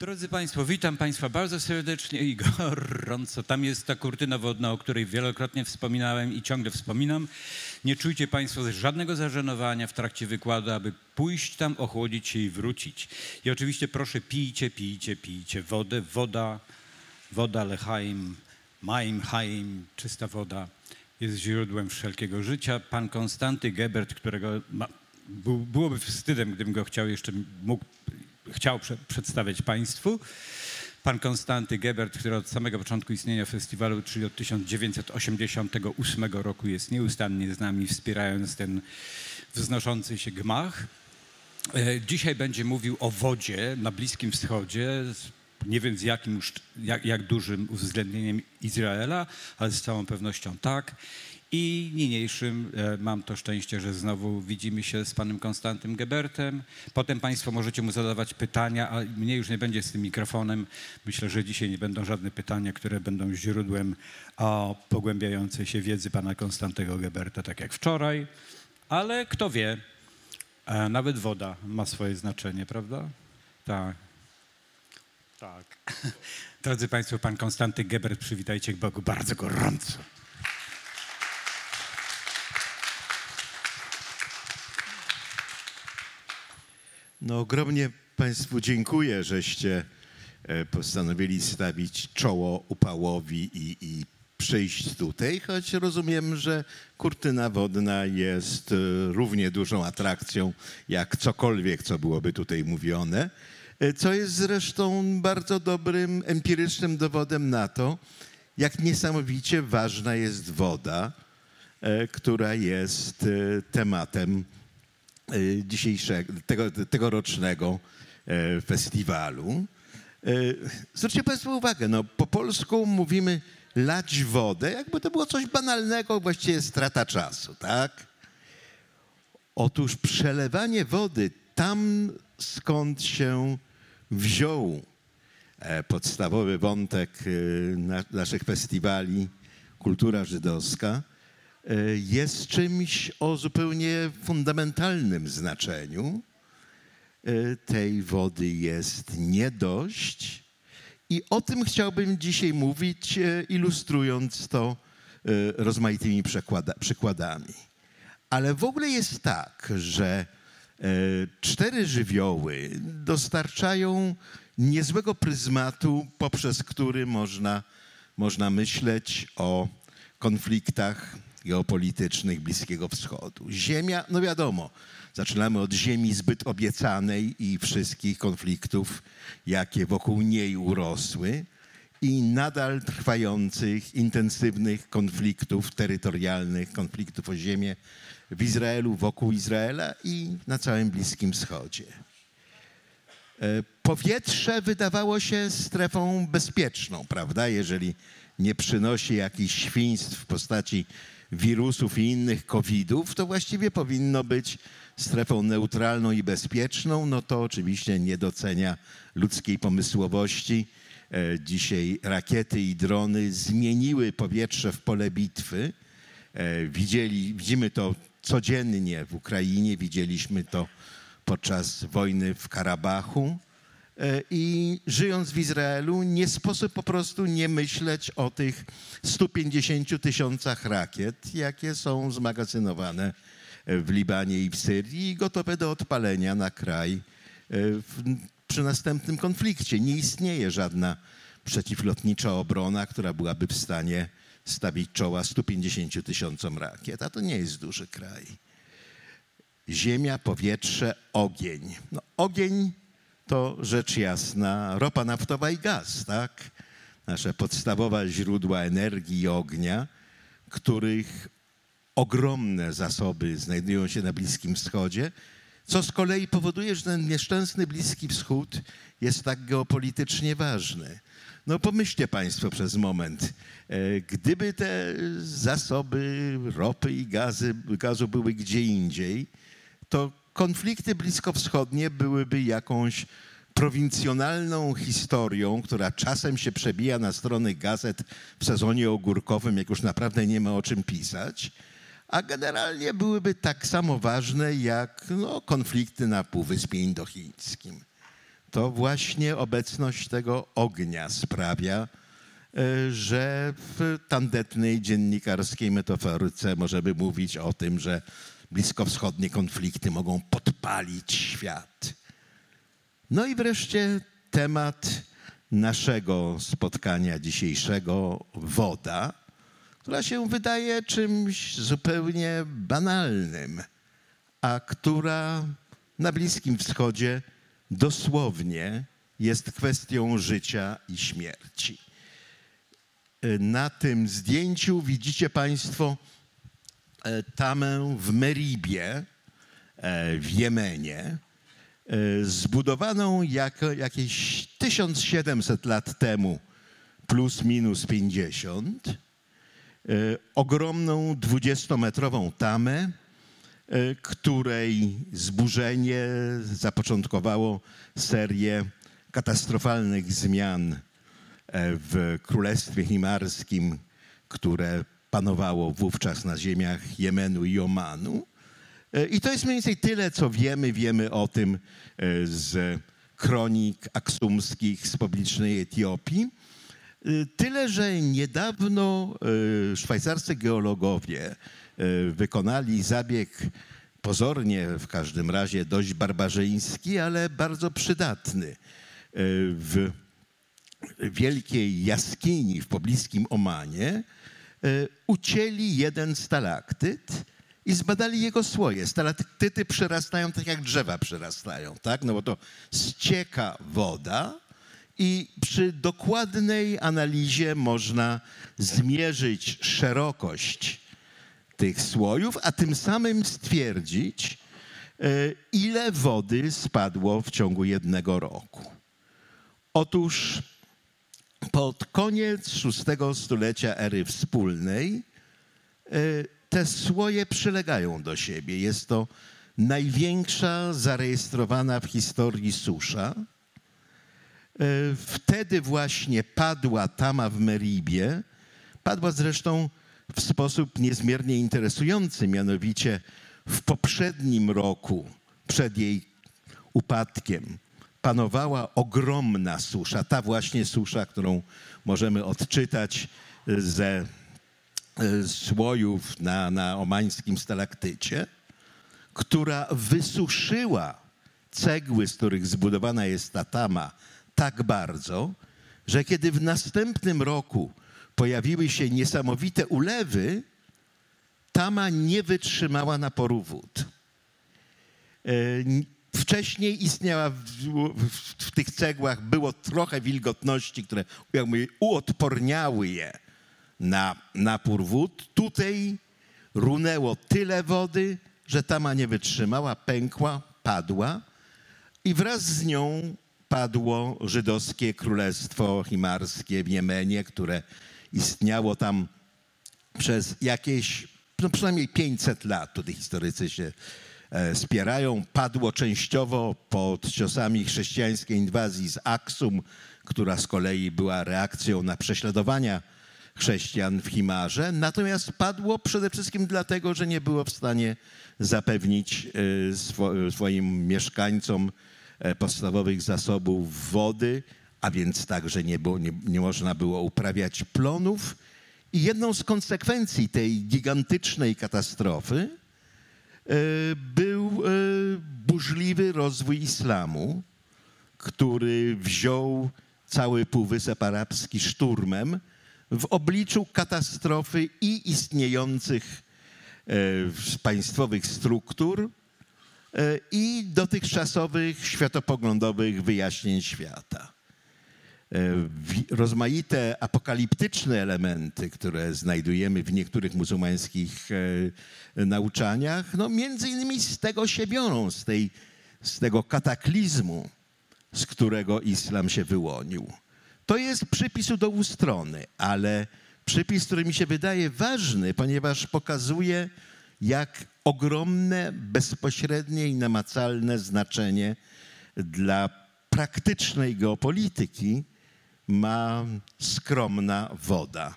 Drodzy Państwo, witam Państwa bardzo serdecznie i gorąco. Tam jest ta kurtyna wodna, o której wielokrotnie wspominałem i ciągle wspominam. Nie czujcie Państwo żadnego zażenowania w trakcie wykładu, aby pójść tam, ochłodzić się i wrócić. I oczywiście proszę pijcie, pijcie, pijcie wodę. Woda, woda lechaim, maim, haim, czysta woda jest źródłem wszelkiego życia. Pan Konstanty Gebert, którego ma, był, byłoby wstydem, gdybym go chciał jeszcze mógł chciał prze, przedstawiać Państwu. Pan Konstanty Gebert, który od samego początku istnienia festiwalu, czyli od 1988 roku jest nieustannie z nami, wspierając ten wznoszący się gmach. E, dzisiaj będzie mówił o wodzie na Bliskim Wschodzie, nie wiem z jakim, jak, jak dużym uwzględnieniem Izraela, ale z całą pewnością tak. I niniejszym e, mam to szczęście, że znowu widzimy się z panem Konstantym Gebertem. Potem państwo możecie mu zadawać pytania, a mnie już nie będzie z tym mikrofonem. Myślę, że dzisiaj nie będą żadne pytania, które będą źródłem o pogłębiającej się wiedzy pana Konstantego Geberta, tak jak wczoraj. Ale kto wie, e, nawet woda ma swoje znaczenie, prawda? Tak. Tak. Drodzy Państwo, pan Konstanty Gebert, przywitajcie Bogu bardzo gorąco. No ogromnie Państwu dziękuję, żeście e, postanowili stawić czoło upałowi i, i przyjść tutaj, choć rozumiem, że kurtyna wodna jest e, równie dużą atrakcją jak cokolwiek, co byłoby tutaj mówione, e, co jest zresztą bardzo dobrym empirycznym dowodem na to, jak niesamowicie ważna jest woda, która jest tematem dzisiejszego, tego, tegorocznego e, festiwalu. E, zwróćcie Państwo uwagę, no, po polsku mówimy lać wodę, jakby to było coś banalnego, właściwie strata czasu, tak? Otóż przelewanie wody tam, skąd się wziął podstawowy wątek naszych festiwali, kultura żydowska, E, jest czymś o zupełnie fundamentalnym znaczeniu. E, tej wody jest nie dość. I o tym chciałbym dzisiaj mówić, e, ilustrując to rozmaitymi przykładami. Ale w ogóle jest tak, że cztery żywioły dostarczają niezłego pryzmatu, poprzez który można, można myśleć o konfliktach geopolitycznych Bliskiego Wschodu. Ziemia, no wiadomo, zaczynamy od ziemi zbyt obiecanej i wszystkich konfliktów, jakie wokół niej urosły i nadal trwających, intensywnych konfliktów terytorialnych, konfliktów o ziemię w Izraelu, wokół Izraela i na całym Bliskim Wschodzie. E, powietrze wydawało się strefą bezpieczną, prawda? Jeżeli nie przynosi jakichś świństw w postaci wirusów i innych covidów, to właściwie powinno być strefą neutralną i bezpieczną. No to oczywiście nie docenia ludzkiej pomysłowości. E, dzisiaj rakiety i drony zmieniły powietrze w pole bitwy. E, widzieli, widzimy to codziennie w Ukrainie, widzieliśmy to podczas wojny w Karabachu. E, I żyjąc w Izraelu, nie sposób po prostu nie myśleć o tych 150 tysiącach rakiet, jakie są zmagazynowane w Libanie i w Syrii, i gotowe do odpalenia na kraj e, przy następnym konflikcie. Nie istnieje żadna przeciwlotnicza obrona, która byłaby w stanie stawić czoła 150 tysiącom rakiet, a to nie jest duży kraj. Ziemia, powietrze, ogień. No, ogień to rzecz jasna ropa naftowa i gaz, tak? Nasze podstawowe źródła energii i ognia, których ogromne zasoby znajdują się na Bliskim Wschodzie, co z kolei powoduje, że ten nieszczęsny Bliski Wschód jest tak geopolitycznie ważny. No pomyślcie Państwo przez moment, e, gdyby te zasoby ropy i gazy, gazu były gdzie indziej, to konflikty bliskowschodnie byłyby jakąś prowincjonalną historią, która czasem się przebija na strony gazet w sezonie ogórkowym, jak już naprawdę nie ma o czym pisać, a generalnie byłyby tak samo ważne jak no, konflikty na Półwyspie Indochińskim. to właśnie obecność tego ognia sprawia, e, że w tandetnej dziennikarskiej metaforyce możemy mówić o tym, że bliskowschodnie konflikty mogą podpalić świat. No i wreszcie temat naszego spotkania dzisiejszego woda, która się wydaje czymś zupełnie banalnym, a która na Bliskim Wschodzie dosłownie jest kwestią życia i śmierci. Na tym zdjęciu widzicie Państwo tamę w Meribie e, w Jemenie, e, zbudowaną jako jakieś 1700 lat temu, plus minus 50, ogromną 20-metrową tamę, której zburzenie zapoczątkowało serię katastrofalnych zmian w Królestwie Himarskim, które panowało wówczas na ziemiach Jemenu i Omanu. I to jest mniej więcej tyle, co wiemy. Wiemy o tym e, z kronik aksumskich z publicznej Etiopii. E, tyle, że niedawno e, szwajcarscy geologowie wykonali zabieg pozornie w każdym razie dość barbarzyński, ale bardzo przydatny. W wielkiej jaskini w pobliskim Omanie e, ucięli jeden stalaktyt i zbadali jego słoje. Stalaktyty przerastają tak jak drzewa przerastają, tak? No bo to ścieka woda i przy dokładnej analizie można zmierzyć szerokość tych słojów, a tym samym stwierdzić, e, ile wody spadło w ciągu jednego roku. Otóż pod koniec szóstego stulecia ery wspólnej e, te słoje przylegają do siebie. Jest to największa zarejestrowana w historii susza. E, wtedy właśnie padła Tama w Meribie. Padła zresztą w sposób niezmiernie interesujący, mianowicie w poprzednim roku, przed jej upadkiem, panowała ogromna susza, ta właśnie susza, którą możemy odczytać ze słojów na, na omańskim stalaktycie, która wysuszyła cegły, z których zbudowana jest ta tama, tak bardzo, że kiedy w następnym roku pojawiły się niesamowite ulewy, tama nie wytrzymała naporu wód. Wcześniej istniała w, w, w, tych cegłach, było trochę wilgotności, które jakby uodporniały je na napór wód. Tutaj runęło tyle wody, że tama nie wytrzymała, pękła, padła i wraz z nią padło żydowskie królestwo himarskie w Jemenie, które istniało tam przez jakieś, no przynajmniej 500 lat. Tutaj historycy się spierają. Padło częściowo pod ciosami chrześcijańskiej inwazji z Aksum, która z kolei była reakcją na prześladowania chrześcijan w Himarze. Natomiast padło przede wszystkim dlatego, że nie było w stanie zapewnić e, swoim mieszkańcom e, podstawowych zasobów wody, a więc także nie, było, nie, nie można było uprawiać plonów. I jedną z konsekwencji tej gigantycznej katastrofy E, był e, burzliwy rozwój islamu, który wziął cały Półwysep Arabski szturmem w obliczu katastrofy i istniejących e, państwowych struktur i dotychczasowych światopoglądowych wyjaśnień świata. E, rozmaite apokaliptyczne elementy, które znajdujemy w niektórych muzułmańskich e, nauczaniach, no między innymi z tego się biorą, z, tej, z tego kataklizmu, z którego islam się wyłonił. To jest przypis do strony, ale przypis, który mi się wydaje ważny, ponieważ pokazuje, jak ogromne, bezpośrednie i namacalne znaczenie dla praktycznej geopolityki ma skromna woda.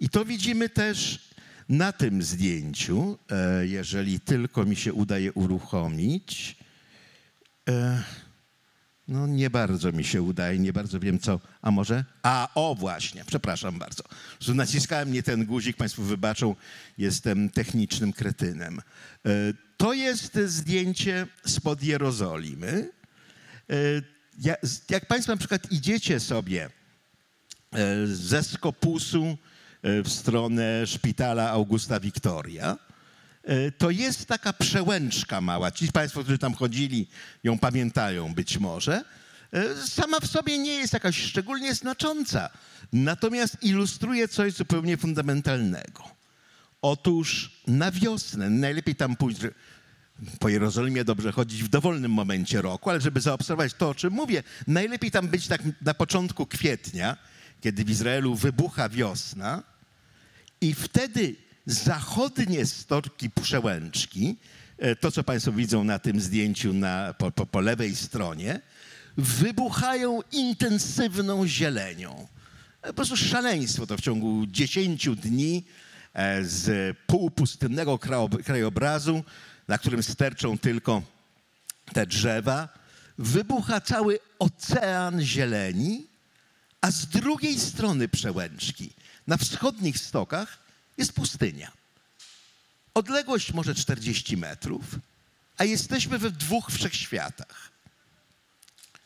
I to widzimy też na tym zdjęciu, e, jeżeli tylko mi się udaje uruchomić. E, No nie bardzo mi się udaje, nie bardzo wiem co. A może? A, o właśnie, przepraszam bardzo. Naciskałem nie ten guzik, Państwo wybaczą, jestem technicznym kretynem. E, To jest zdjęcie spod Jerozolimy. Ja- Jak Państwo na przykład idziecie sobie ze Skopusu e, w stronę szpitala Augusta Wiktoria, e, to jest taka przełęczka mała. Ci Państwo, którzy tam chodzili, ją pamiętają być może. E, Sama w sobie nie jest jakaś szczególnie znacząca, natomiast ilustruje coś zupełnie fundamentalnego. Otóż na wiosnę, najlepiej tam pójść, po Jerozolimie dobrze chodzić w dowolnym momencie roku, ale żeby zaobserwować to, o czym mówię, najlepiej tam być tak na początku kwietnia, kiedy w Izraelu wybucha wiosna i wtedy zachodnie stoki przełęczki, e, to co Państwo widzą na tym zdjęciu na, po, po, po lewej stronie, wybuchają intensywną zielenią. E, Po prostu szaleństwo to w ciągu 10 dni e, z półpustynnego krajob- krajobrazu, na którym sterczą tylko te drzewa, wybucha cały ocean zieleni, a z drugiej strony przełęczki, na wschodnich stokach, jest pustynia. Odległość może 40 metrów, a jesteśmy we dwóch wszechświatach.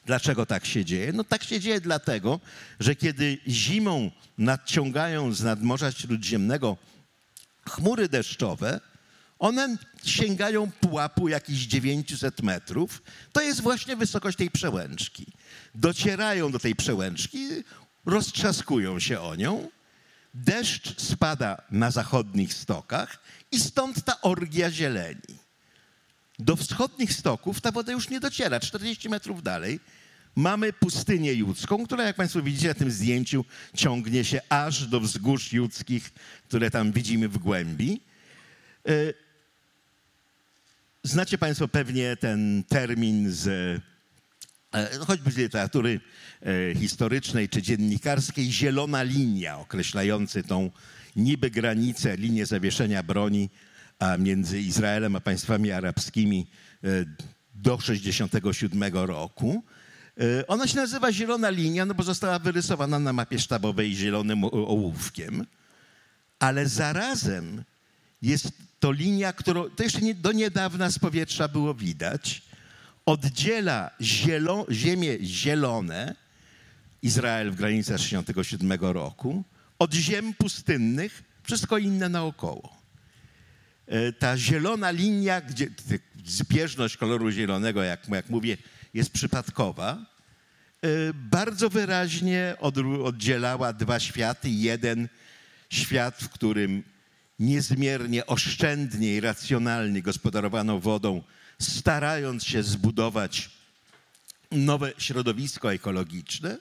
Dlaczego tak się dzieje? No tak się dzieje dlatego, że kiedy zimą nadciągają z nadmorza śródziemnego chmury deszczowe, one sięgają pułapu jakichś 900 metrów. To jest właśnie wysokość tej przełęczki. Docierają do tej przełęczki, roztrzaskują się o nią. Deszcz spada na zachodnich stokach i stąd ta orgia zieleni. Do wschodnich stoków ta woda już nie dociera. 40 metrów dalej mamy pustynię judzką, która, jak Państwo widzicie na tym zdjęciu, ciągnie się aż do wzgórz judzkich, które tam widzimy w głębi. E, Znacie Państwo pewnie ten termin z choćby z literatury e, historycznej czy dziennikarskiej, zielona linia określający tą niby granicę, linię zawieszenia broni między Izraelem a państwami arabskimi e, do 1967 roku. E, Ona się nazywa zielona linia, no bo została wyrysowana na mapie sztabowej zielonym ołówkiem, ale zarazem jest to linia, którą to jeszcze nie, do niedawna z powietrza było widać, oddziela zielo, ziemię zielone, Izrael w granicach 67 roku, od ziem pustynnych, wszystko inne naokoło. E, Ta zielona linia, gdzie zbieżność koloru zielonego, jak, jak mówię, jest przypadkowa, e, bardzo wyraźnie oddzielała dwa światy. Jeden świat, w którym niezmiernie oszczędnie i racjonalnie gospodarowano wodą, starając się zbudować nowe środowisko ekologiczne,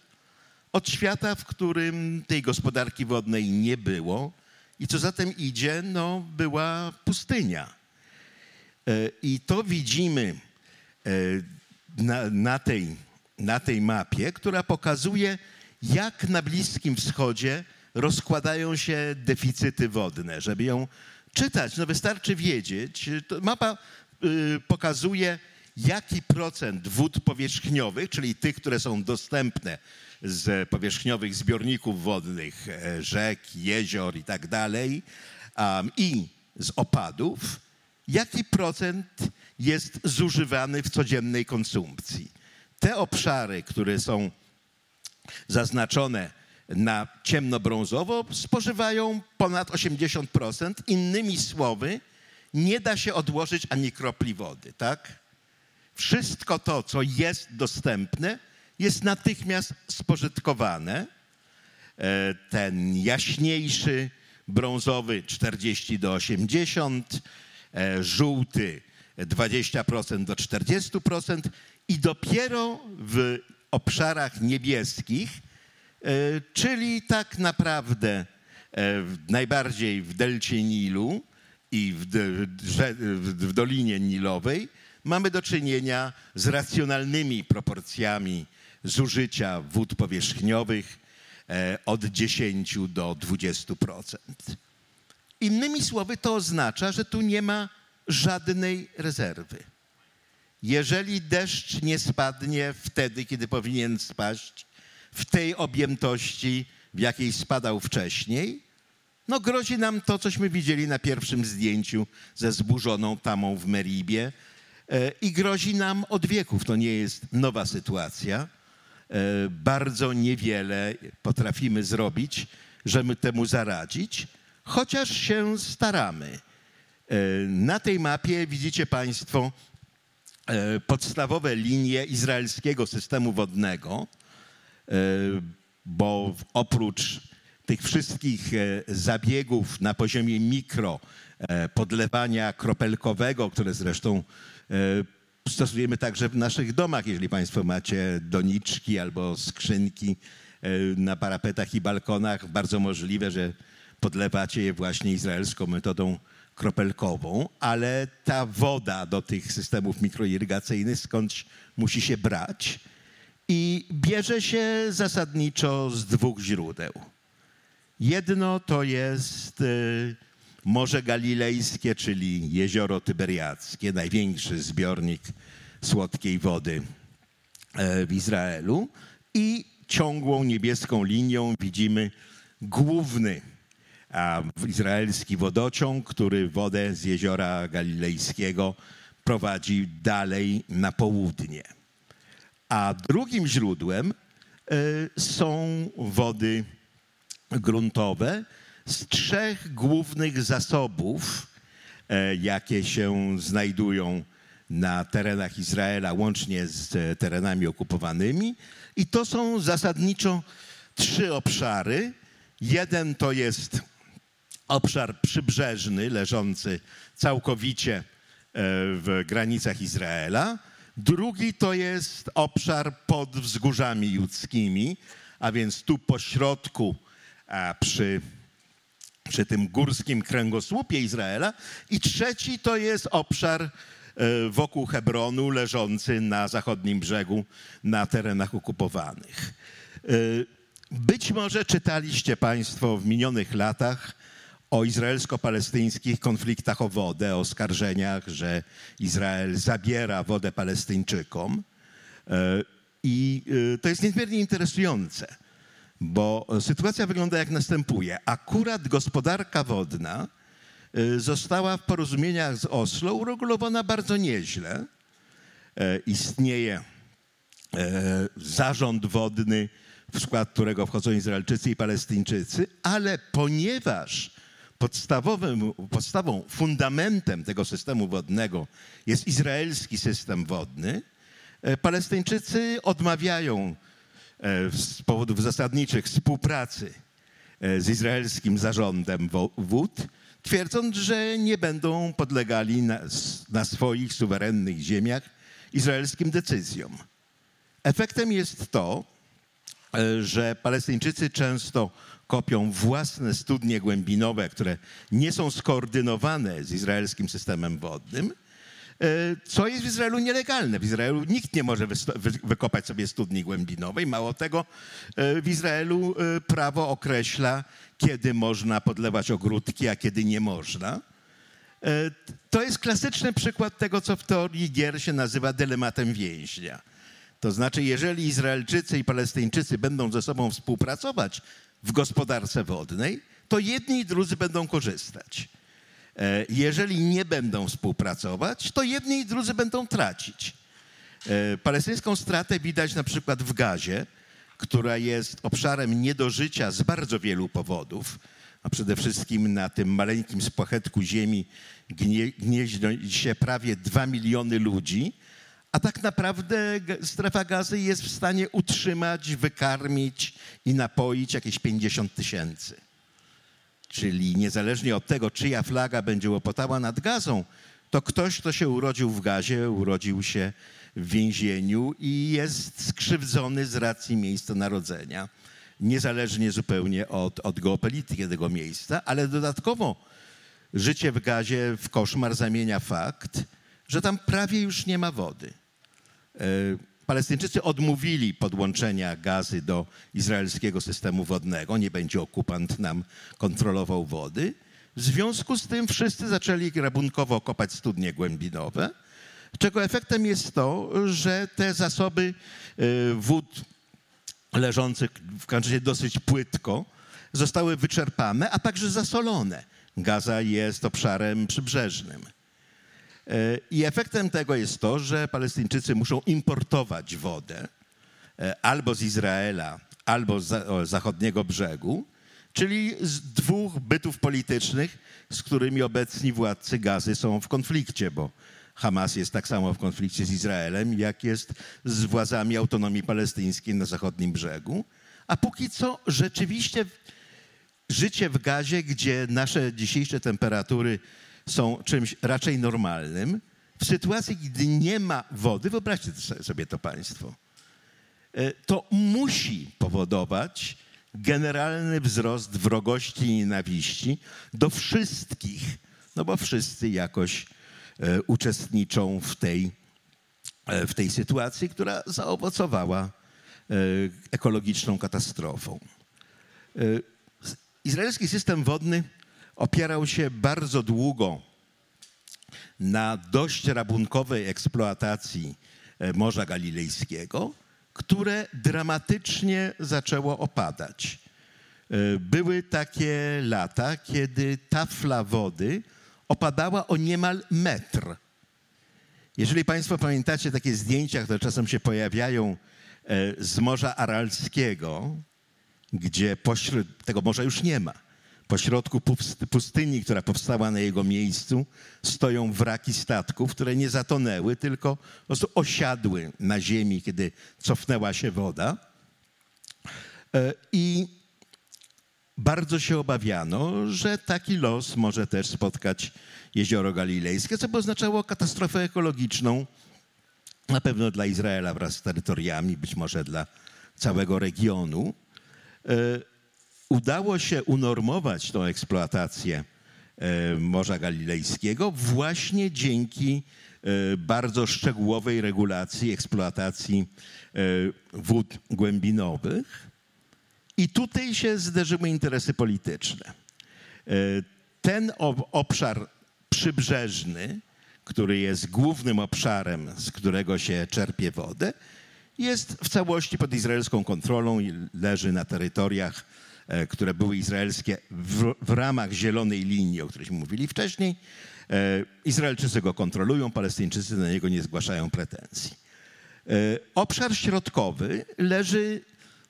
od świata, w którym tej gospodarki wodnej nie było i co za tym idzie, no, była pustynia. E, I to widzimy e, na, na, tej, na tej mapie, która pokazuje, jak na Bliskim Wschodzie rozkładają się deficyty wodne. Żeby ją czytać, no wystarczy wiedzieć. To mapa pokazuje, jaki procent wód powierzchniowych, czyli tych, które są dostępne z powierzchniowych zbiorników wodnych, e, rzek, jezior i tak dalej, i z opadów, jaki procent jest zużywany w codziennej konsumpcji. Te obszary, które są zaznaczone na ciemnobrązowo, spożywają ponad 80%. Innymi słowy, nie da się odłożyć ani kropli wody, tak? Wszystko to, co jest dostępne, jest natychmiast spożytkowane. E, Ten jaśniejszy, brązowy 40 do 80, e, żółty 20% do 40% i dopiero w obszarach niebieskich, e, czyli tak naprawdę najbardziej w delcie Nilu i w, w Dolinie Nilowej, mamy do czynienia z racjonalnymi proporcjami zużycia wód powierzchniowych e, od 10 do 20%. Innymi słowy, to oznacza, że tu nie ma żadnej rezerwy. jeżeli deszcz nie spadnie wtedy, kiedy powinien spaść, w tej objętości, w jakiej spadał wcześniej, no grozi nam to, cośmy widzieli na pierwszym zdjęciu ze zburzoną tamą w Meribie e, i grozi nam od wieków. To nie jest nowa sytuacja. E, Bardzo niewiele potrafimy zrobić, żeby temu zaradzić, chociaż się staramy. E, Na tej mapie widzicie Państwo podstawowe linie izraelskiego systemu wodnego, bo oprócz tych wszystkich e, zabiegów na poziomie mikro, e, podlewania kropelkowego, które zresztą e, stosujemy także w naszych domach, jeżeli Państwo macie doniczki albo skrzynki na parapetach i balkonach, bardzo możliwe, że podlewacie je właśnie izraelską metodą kropelkową, ale ta woda do tych systemów mikroirygacyjnych skądś musi się brać i bierze się zasadniczo z dwóch źródeł. Jedno to jest y, Morze Galilejskie, czyli jezioro Tyberiackie, największy zbiornik słodkiej wody e, w Izraelu i ciągłą niebieską linią widzimy główny izraelski wodociąg, który wodę z jeziora Galilejskiego prowadzi dalej na południe. A drugim źródłem e, są wody gruntowe z trzech głównych zasobów, e, jakie się znajdują na terenach Izraela, łącznie z e, terenami okupowanymi. I to są zasadniczo trzy obszary. Jeden to jest obszar przybrzeżny, leżący całkowicie e, w granicach Izraela. Drugi to jest obszar pod wzgórzami judzkimi, a więc tu po środku, a przy, przy tym górskim kręgosłupie Izraela. I trzeci to jest obszar e, wokół Hebronu, leżący na zachodnim brzegu, na terenach okupowanych. E, Być może czytaliście Państwo w minionych latach o izraelsko-palestyńskich konfliktach o wodę, o oskarżeniach, że Izrael zabiera wodę Palestyńczykom. E, I to jest niezmiernie interesujące, bo sytuacja wygląda jak następuje. Akurat gospodarka wodna e, została w porozumieniach z Oslo uregulowana bardzo nieźle. E, Istnieje e, zarząd wodny, w skład którego wchodzą Izraelczycy i Palestyńczycy, ale ponieważ podstawowym, podstawą, fundamentem tego systemu wodnego jest izraelski system wodny, e, Palestyńczycy odmawiają z powodów zasadniczych współpracy e, z izraelskim zarządem wód, twierdząc, że nie będą podlegali na, na swoich suwerennych ziemiach izraelskim decyzjom. Efektem jest to, e, że Palestyńczycy często kopią własne studnie głębinowe, które nie są skoordynowane z izraelskim systemem wodnym, e, co jest w Izraelu nielegalne. W Izraelu nikt nie może wykopać sobie studni głębinowej. Mało tego, e, w Izraelu e, prawo określa, kiedy można podlewać ogródki, a kiedy nie można. E, To jest klasyczny przykład tego, co w teorii gier się nazywa dylematem więźnia. To znaczy, jeżeli Izraelczycy i Palestyńczycy będą ze sobą współpracować w gospodarce wodnej, to jedni i drudzy będą korzystać. E, Jeżeli nie będą współpracować, to jedni i drudzy będą tracić. E, Palestyńską stratę widać na przykład w Gazie, która jest obszarem niedożycia z bardzo wielu powodów, a przede wszystkim na tym maleńkim spłachetku ziemi gnie, gnieździ się prawie 2 miliony ludzi, a tak naprawdę strefa gazy jest w stanie utrzymać, wykarmić i napoić jakieś 50 tysięcy. Czyli niezależnie od tego, czyja flaga będzie łopotała nad gazą, to ktoś, kto się urodził w gazie, urodził się w więzieniu i jest skrzywdzony z racji miejsca narodzenia, niezależnie zupełnie od, od geopolityki tego miejsca, ale dodatkowo życie w gazie w koszmar zamienia fakt, że tam prawie już nie ma wody. Palestyńczycy odmówili podłączenia gazy do izraelskiego systemu wodnego. Nie będzie okupant nam kontrolował wody. W związku z tym wszyscy zaczęli rabunkowo kopać studnie głębinowe. czego efektem jest to, że te zasoby e, wód leżących w Kanszasie dosyć płytko zostały wyczerpane, a także zasolone. Gaza jest obszarem przybrzeżnym. E, I efektem tego jest to, że Palestyńczycy muszą importować wodę e, albo z Izraela, albo z zachodniego brzegu, czyli z dwóch bytów politycznych, z którymi obecni władcy Gazy są w konflikcie, bo Hamas jest tak samo w konflikcie z Izraelem, jak jest z władzami autonomii palestyńskiej na zachodnim brzegu. A póki co rzeczywiście życie w gazie, gdzie nasze dzisiejsze temperatury są czymś raczej normalnym, w sytuacji, gdy nie ma wody, wyobraźcie sobie to Państwo, e, to musi powodować generalny wzrost wrogości i nienawiści do wszystkich, no bo wszyscy jakoś e, uczestniczą w tej, e, w tej sytuacji, która zaowocowała ekologiczną katastrofą. Izraelski system wodny opierał się bardzo długo na dość rabunkowej eksploatacji e, Morza Galilejskiego, które dramatycznie zaczęło opadać. E, Były takie lata, kiedy tafla wody opadała o niemal metr. Jeżeli Państwo pamiętacie takie zdjęcia, które czasem się pojawiają e, z Morza Aralskiego, gdzie pośród tego morza już nie ma. Pośrodku pust- pustyni, która powstała na jego miejscu, stoją wraki statków, które nie zatonęły, tylko osiadły na ziemi, kiedy cofnęła się woda. E, I bardzo się obawiano, że taki los może też spotkać jezioro galilejskie, co by oznaczało katastrofę ekologiczną, na pewno dla Izraela wraz z terytoriami, być może dla całego regionu. Udało się unormować tą eksploatację e, Morza Galilejskiego właśnie dzięki e, bardzo szczegółowej regulacji eksploatacji e, wód głębinowych. I tutaj się zderzyły interesy polityczne. Ten ob- obszar przybrzeżny, który jest głównym obszarem, z którego się czerpie wodę, jest w całości pod izraelską kontrolą i leży na terytoriach, które były izraelskie w, w ramach zielonej linii, o którejśmy mówili wcześniej. E, Izraelczycy go kontrolują, Palestyńczycy na niego nie zgłaszają pretensji. E, Obszar środkowy leży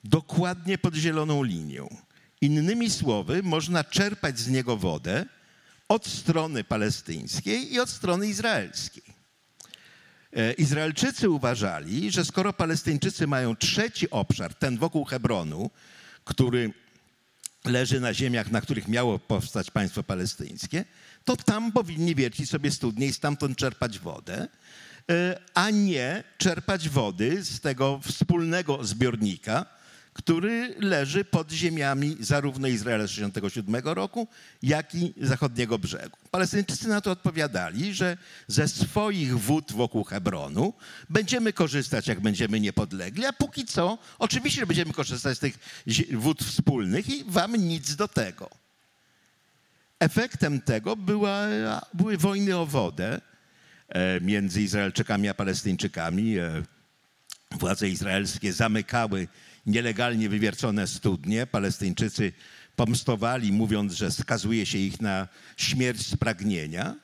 dokładnie pod zieloną linią. Innymi słowy, można czerpać z niego wodę od strony palestyńskiej i od strony izraelskiej. E, Izraelczycy uważali, że skoro Palestyńczycy mają trzeci obszar, ten wokół Hebronu, który leży na ziemiach, na których miało powstać państwo palestyńskie, to tam powinni wiercić sobie studnie i stamtąd czerpać wodę, e, a nie czerpać wody z tego wspólnego zbiornika, który leży pod ziemiami zarówno Izraela z 1967 roku, jak i zachodniego brzegu. Palestyńczycy na to odpowiadali, że ze swoich wód wokół Hebronu będziemy korzystać, jak będziemy niepodlegli, a póki co oczywiście będziemy korzystać z tych wód wspólnych i wam nic do tego. Efektem tego była, były wojny o wodę e, między Izraelczykami a Palestyńczykami. E, Władze izraelskie zamykały nielegalnie wywiercone studnie. Palestyńczycy pomstowali, mówiąc, że skazuje się ich na śmierć z pragnienia.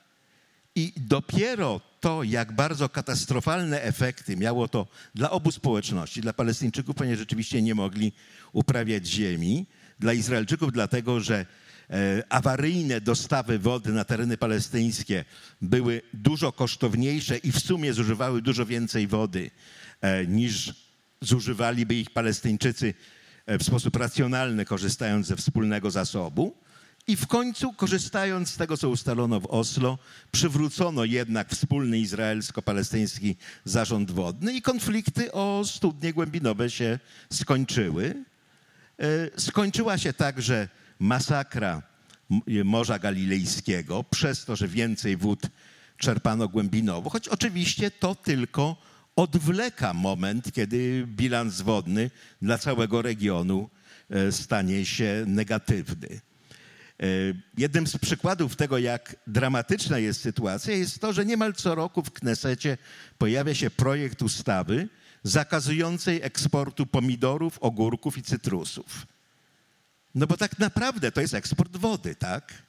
I dopiero to, jak bardzo katastrofalne efekty miało to dla obu społeczności, dla Palestyńczyków, ponieważ rzeczywiście nie mogli uprawiać ziemi, dla Izraelczyków, dlatego że e, awaryjne dostawy wody na tereny palestyńskie były dużo kosztowniejsze i w sumie zużywały dużo więcej wody e, niż zużywaliby ich Palestyńczycy e, w sposób racjonalny, korzystając ze wspólnego zasobu. I w końcu, korzystając z tego, co ustalono w Oslo, przywrócono jednak wspólny izraelsko-palestyński zarząd wodny i konflikty o studnie głębinowe się skończyły. E, Skończyła się także masakra Morza Galilejskiego przez to, że więcej wód czerpano głębinowo, choć oczywiście to tylko odwleka moment, kiedy bilans wodny dla całego regionu e, stanie się negatywny. E, Jednym z przykładów tego, jak dramatyczna jest sytuacja, jest to, że niemal co roku w Knesecie pojawia się projekt ustawy zakazującej eksportu pomidorów, ogórków i cytrusów. No bo tak naprawdę to jest eksport wody, tak?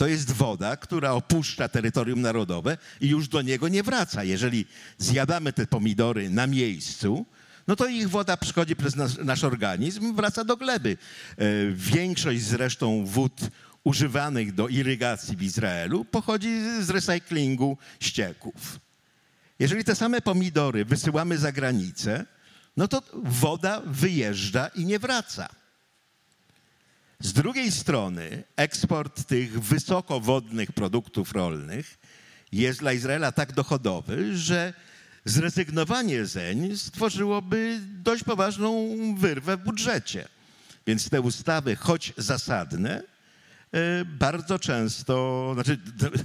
To jest woda, która opuszcza terytorium narodowe i już do niego nie wraca. Jeżeli zjadamy te pomidory na miejscu, no to ich woda przychodzi przez nasz, nasz organizm, wraca do gleby. E, Większość zresztą wód używanych do irygacji w Izraelu pochodzi z recyklingu ścieków. Jeżeli te same pomidory wysyłamy za granicę, no to woda wyjeżdża i nie wraca. Z drugiej strony eksport tych wysokowodnych produktów rolnych jest dla Izraela tak dochodowy, że zrezygnowanie zeń stworzyłoby dość poważną wyrwę w budżecie. Więc te ustawy, choć zasadne, e, bardzo często, znaczy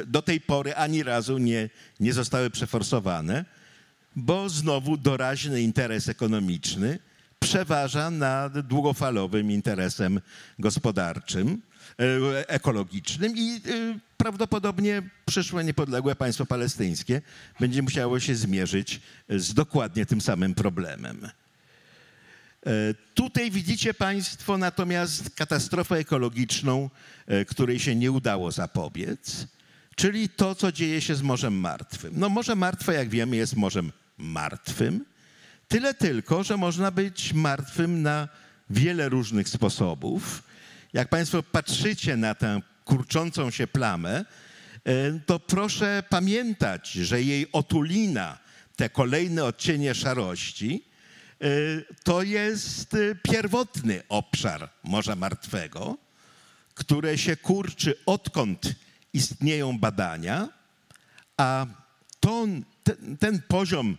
do- tej pory ani razu nie, nie zostały przeforsowane, bo znowu doraźny interes ekonomiczny przeważa nad długofalowym interesem gospodarczym, e, ekologicznym i e, prawdopodobnie przyszłe niepodległe państwo palestyńskie będzie musiało się zmierzyć z dokładnie tym samym problemem. E, Tutaj widzicie Państwo natomiast katastrofę ekologiczną, której się nie udało zapobiec, czyli to, co dzieje się z Morzem Martwym. No Morze Martwe, jak wiemy, jest morzem martwym, tyle tylko, że można być martwym na wiele różnych sposobów. Jak Państwo patrzycie na tę kurczącą się plamę, e, to proszę pamiętać, że jej otulina, te kolejne odcienie szarości, e, to jest e, pierwotny obszar Morza Martwego, które się kurczy odkąd istnieją badania, a ton, ten, ten poziom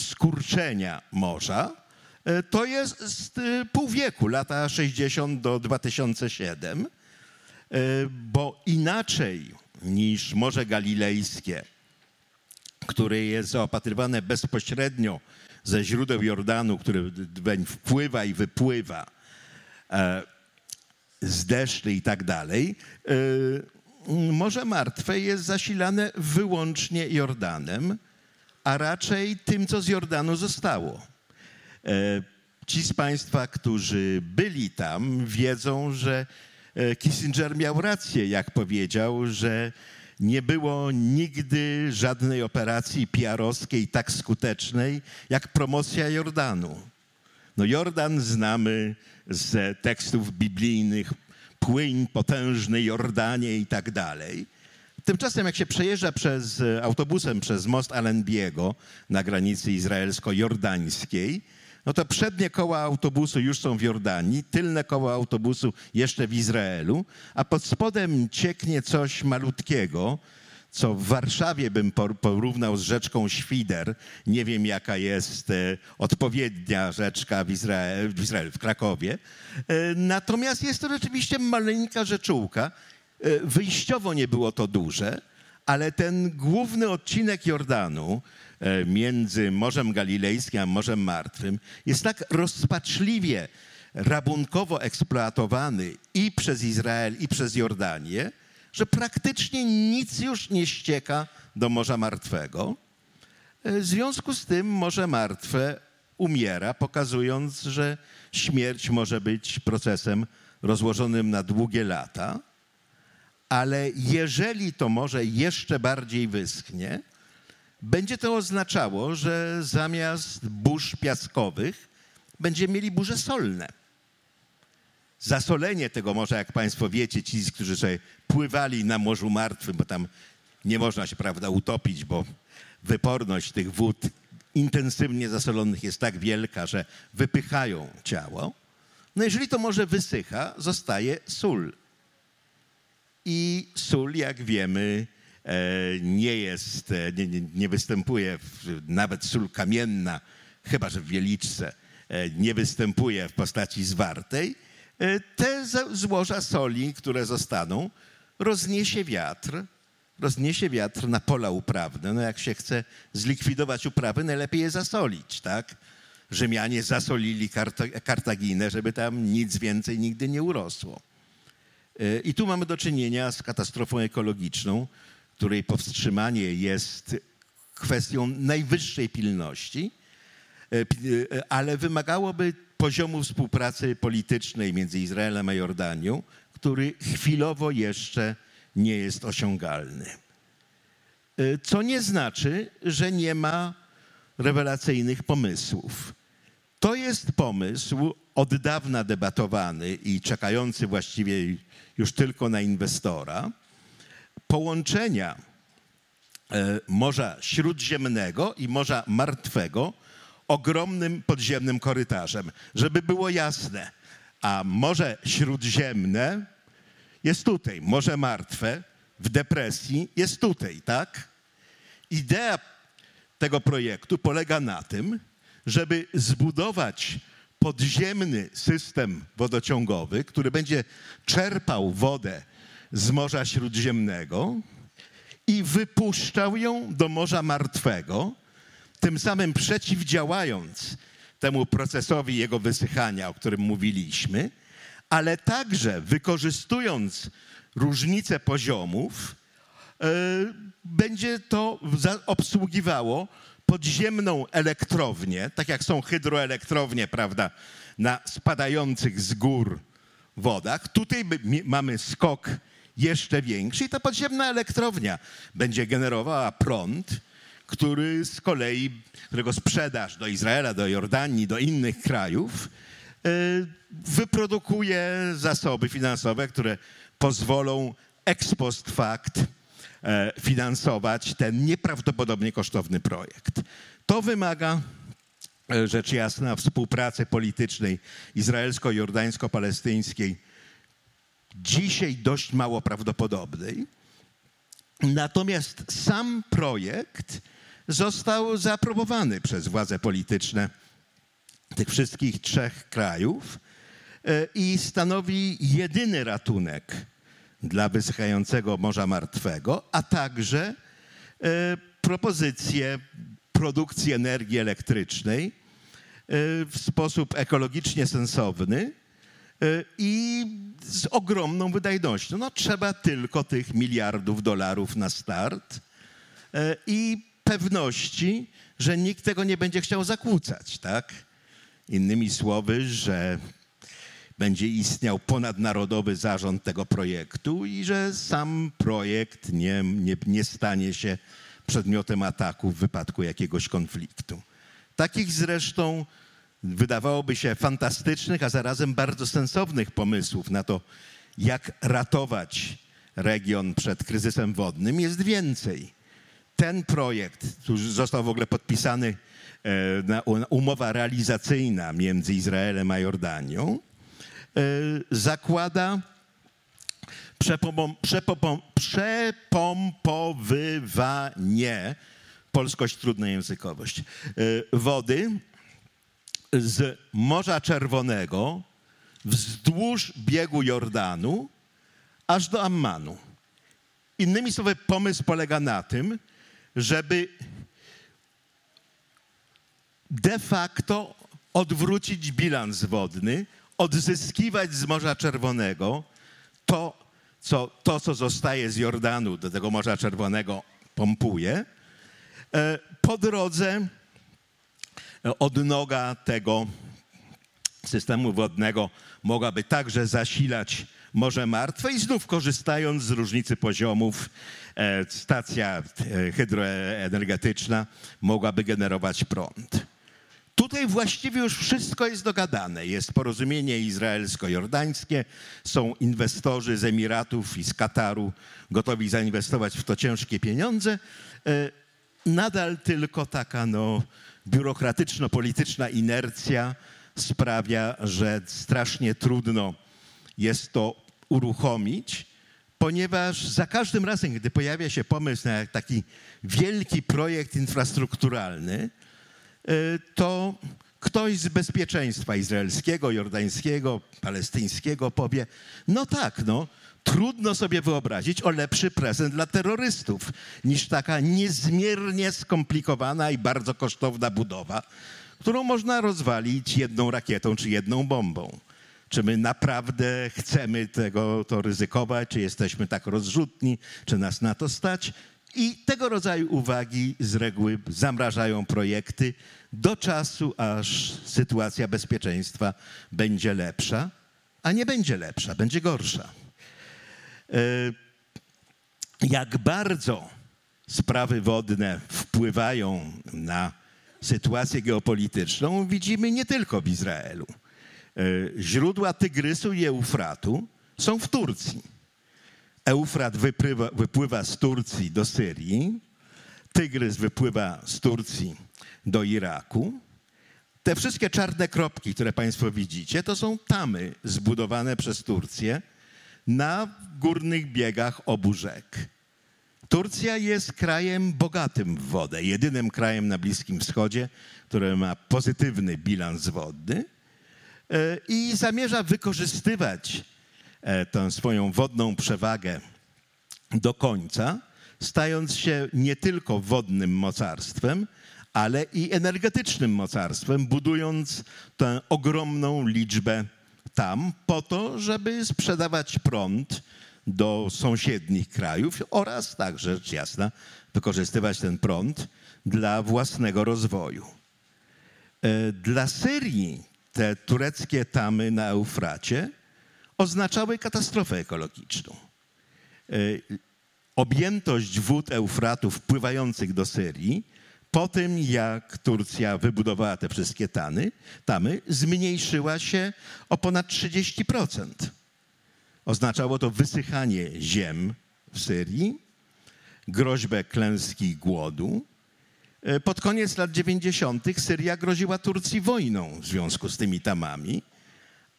skurczenia morza e, to jest z e, pół wieku, lata 60 do 2007, e, bo inaczej niż Morze Galilejskie, które jest zaopatrywane bezpośrednio ze źródeł Jordanu, który weń wpływa i wypływa, z deszczy i tak dalej. Morze Martwe jest zasilane wyłącznie Jordanem, a raczej tym, co z Jordanu zostało. E, Ci z Państwa, którzy byli tam, wiedzą, że e, Kissinger miał rację, jak powiedział, że nie było nigdy żadnej operacji PR-owskiej tak skutecznej jak promocja Jordanu. No Jordan znamy z tekstów biblijnych, płyń potężny Jordanie i tak dalej. Tymczasem jak się przejeżdża przez, e, autobusem przez most Allenbiego na granicy izraelsko-jordańskiej, no to przednie koła autobusu już są w Jordanii, tylne koła autobusu jeszcze w Izraelu, a pod spodem cieknie coś malutkiego, co w Warszawie bym por- porównał z rzeczką Świder. Nie wiem, jaka jest e, odpowiednia rzeczka w, Izrae- w Izraelu, w Krakowie. E, natomiast jest to rzeczywiście maleńka rzeczułka. E, wyjściowo nie było to duże, ale ten główny odcinek Jordanu e, między Morzem Galilejskim a Morzem Martwym jest tak rozpaczliwie rabunkowo eksploatowany i przez Izrael, i przez Jordanię, że praktycznie nic już nie ścieka do Morza Martwego. E, W związku z tym Morze Martwe umiera, pokazując, że śmierć może być procesem rozłożonym na długie lata, ale jeżeli to morze jeszcze bardziej wyschnie, będzie to oznaczało, że zamiast burz piaskowych będziemy mieli burze solne. Zasolenie tego morza, jak Państwo wiecie, ci, którzy sobie pływali na Morzu Martwym, bo tam nie można się, prawda, utopić, bo wyporność tych wód intensywnie zasolonych jest tak wielka, że wypychają ciało. No jeżeli to morze wysycha, zostaje sól. I sól, jak wiemy, e, nie jest, e, nie, nie, nie występuje, w, nawet sól kamienna, chyba że w Wieliczce, e, nie występuje w postaci zwartej. Te złoża soli, które zostaną, rozniesie wiatr, rozniesie wiatr na pola uprawne. No jak się chce zlikwidować uprawy, najlepiej je zasolić, tak? Rzymianie zasolili Karta- Kartaginę, żeby tam nic więcej nigdy nie urosło. E, I tu mamy do czynienia z katastrofą ekologiczną, której powstrzymanie jest kwestią najwyższej pilności, e, e, ale wymagałoby poziomu współpracy politycznej między Izraelem a Jordanią, który chwilowo jeszcze nie jest osiągalny. Co nie znaczy, że nie ma rewelacyjnych pomysłów. To jest pomysł od dawna debatowany i czekający właściwie już tylko na inwestora połączenia e, Morza Śródziemnego i Morza Martwego ogromnym podziemnym korytarzem. Żeby było jasne, a Morze Śródziemne jest tutaj, Morze Martwe w depresji jest tutaj, tak? Idea tego projektu polega na tym, żeby zbudować podziemny system wodociągowy, który będzie czerpał wodę z Morza Śródziemnego i wypuszczał ją do Morza Martwego, tym samym przeciwdziałając temu procesowi jego wysychania, o którym mówiliśmy, ale także wykorzystując różnice poziomów, e, będzie to obsługiwało podziemną elektrownię, tak jak są hydroelektrownie, prawda, na spadających z gór wodach. Tutaj mamy skok jeszcze większy i ta podziemna elektrownia będzie generowała prąd, który z kolei, którego sprzedaż do Izraela, do Jordanii, do innych krajów e, wyprodukuje zasoby finansowe, które pozwolą ex post fact finansować ten nieprawdopodobnie kosztowny projekt. To wymaga e, rzecz jasna współpracy politycznej izraelsko-jordańsko-palestyńskiej, dzisiaj dość mało prawdopodobnej. Natomiast sam projekt został zaaprobowany przez władze polityczne tych wszystkich trzech krajów e, i stanowi jedyny ratunek dla wysychającego Morza Martwego, a także e, propozycję produkcji energii elektrycznej e, w sposób ekologicznie sensowny e, i z ogromną wydajnością. No, trzeba tylko tych miliardów dolarów na start i pewności, że nikt tego nie będzie chciał zakłócać, tak? Innymi słowy, że będzie istniał ponadnarodowy zarząd tego projektu i że sam projekt nie, nie, nie stanie się przedmiotem ataku w wypadku jakiegoś konfliktu. Takich zresztą wydawałoby się fantastycznych, a zarazem bardzo sensownych pomysłów na to, jak ratować region przed kryzysem wodnym jest więcej. Ten projekt, został w ogóle podpisany e, umowa realizacyjna między Izraelem a Jordanią, zakłada przepom- przepom- przepompowywanie, polskość trudna językowość, e, wody z Morza Czerwonego wzdłuż biegu Jordanu aż do Ammanu. Innymi słowy, pomysł polega na tym, żeby de facto odwrócić bilans wodny, odzyskiwać z Morza Czerwonego to, co, to, co zostaje z Jordanu do tego Morza Czerwonego, pompuje. E, Po drodze e, odnoga tego systemu wodnego mogłaby także zasilać Morze Martwe i znów korzystając z różnicy poziomów e, stacja hydroenergetyczna mogłaby generować prąd. Tutaj właściwie już wszystko jest dogadane. Jest porozumienie izraelsko-jordańskie, są inwestorzy z Emiratów i z Kataru gotowi zainwestować w to ciężkie pieniądze. E, Nadal tylko taka no, biurokratyczno-polityczna inercja sprawia, że strasznie trudno jest to uruchomić, ponieważ za każdym razem, gdy pojawia się pomysł na taki wielki projekt infrastrukturalny, to ktoś z bezpieczeństwa izraelskiego, jordańskiego, palestyńskiego powie, no tak, no, trudno sobie wyobrazić o lepszy prezent dla terrorystów niż taka niezmiernie skomplikowana i bardzo kosztowna budowa, którą można rozwalić jedną rakietą czy jedną bombą. czy my naprawdę chcemy tego to ryzykować, czy jesteśmy tak rozrzutni, czy nas na to stać. I tego rodzaju uwagi z reguły zamrażają projekty do czasu, aż sytuacja bezpieczeństwa będzie lepsza, a nie będzie lepsza, będzie gorsza. E, jak bardzo sprawy wodne wpływają na sytuację geopolityczną, widzimy nie tylko w Izraelu. E, źródła Tygrysu i Eufratu są w Turcji. Eufrat wypływa, wypływa z Turcji do Syrii, Tygrys wypływa z Turcji do Iraku. Te wszystkie czarne kropki, które Państwo widzicie, to są tamy zbudowane przez Turcję na górnych biegach obu rzek. Turcja jest krajem bogatym w wodę, jedynym krajem na Bliskim Wschodzie, który ma pozytywny bilans wodny e, i zamierza wykorzystywać tę swoją wodną przewagę do końca, stając się nie tylko wodnym mocarstwem, ale i energetycznym mocarstwem, budując tę ogromną liczbę tam po to, żeby sprzedawać prąd do sąsiednich krajów oraz także, rzecz jasna, wykorzystywać ten prąd dla własnego rozwoju. E, dla Syrii te tureckie tamy na Eufracie oznaczały katastrofę ekologiczną. E, objętość wód Eufratu wpływających do Syrii po tym, jak Turcja wybudowała te wszystkie tany, tamy, zmniejszyła się o ponad 30%. Oznaczało to wysychanie ziem w Syrii, groźbę klęski głodu. E, pod koniec lat 90. Syria groziła Turcji wojną w związku z tymi tamami,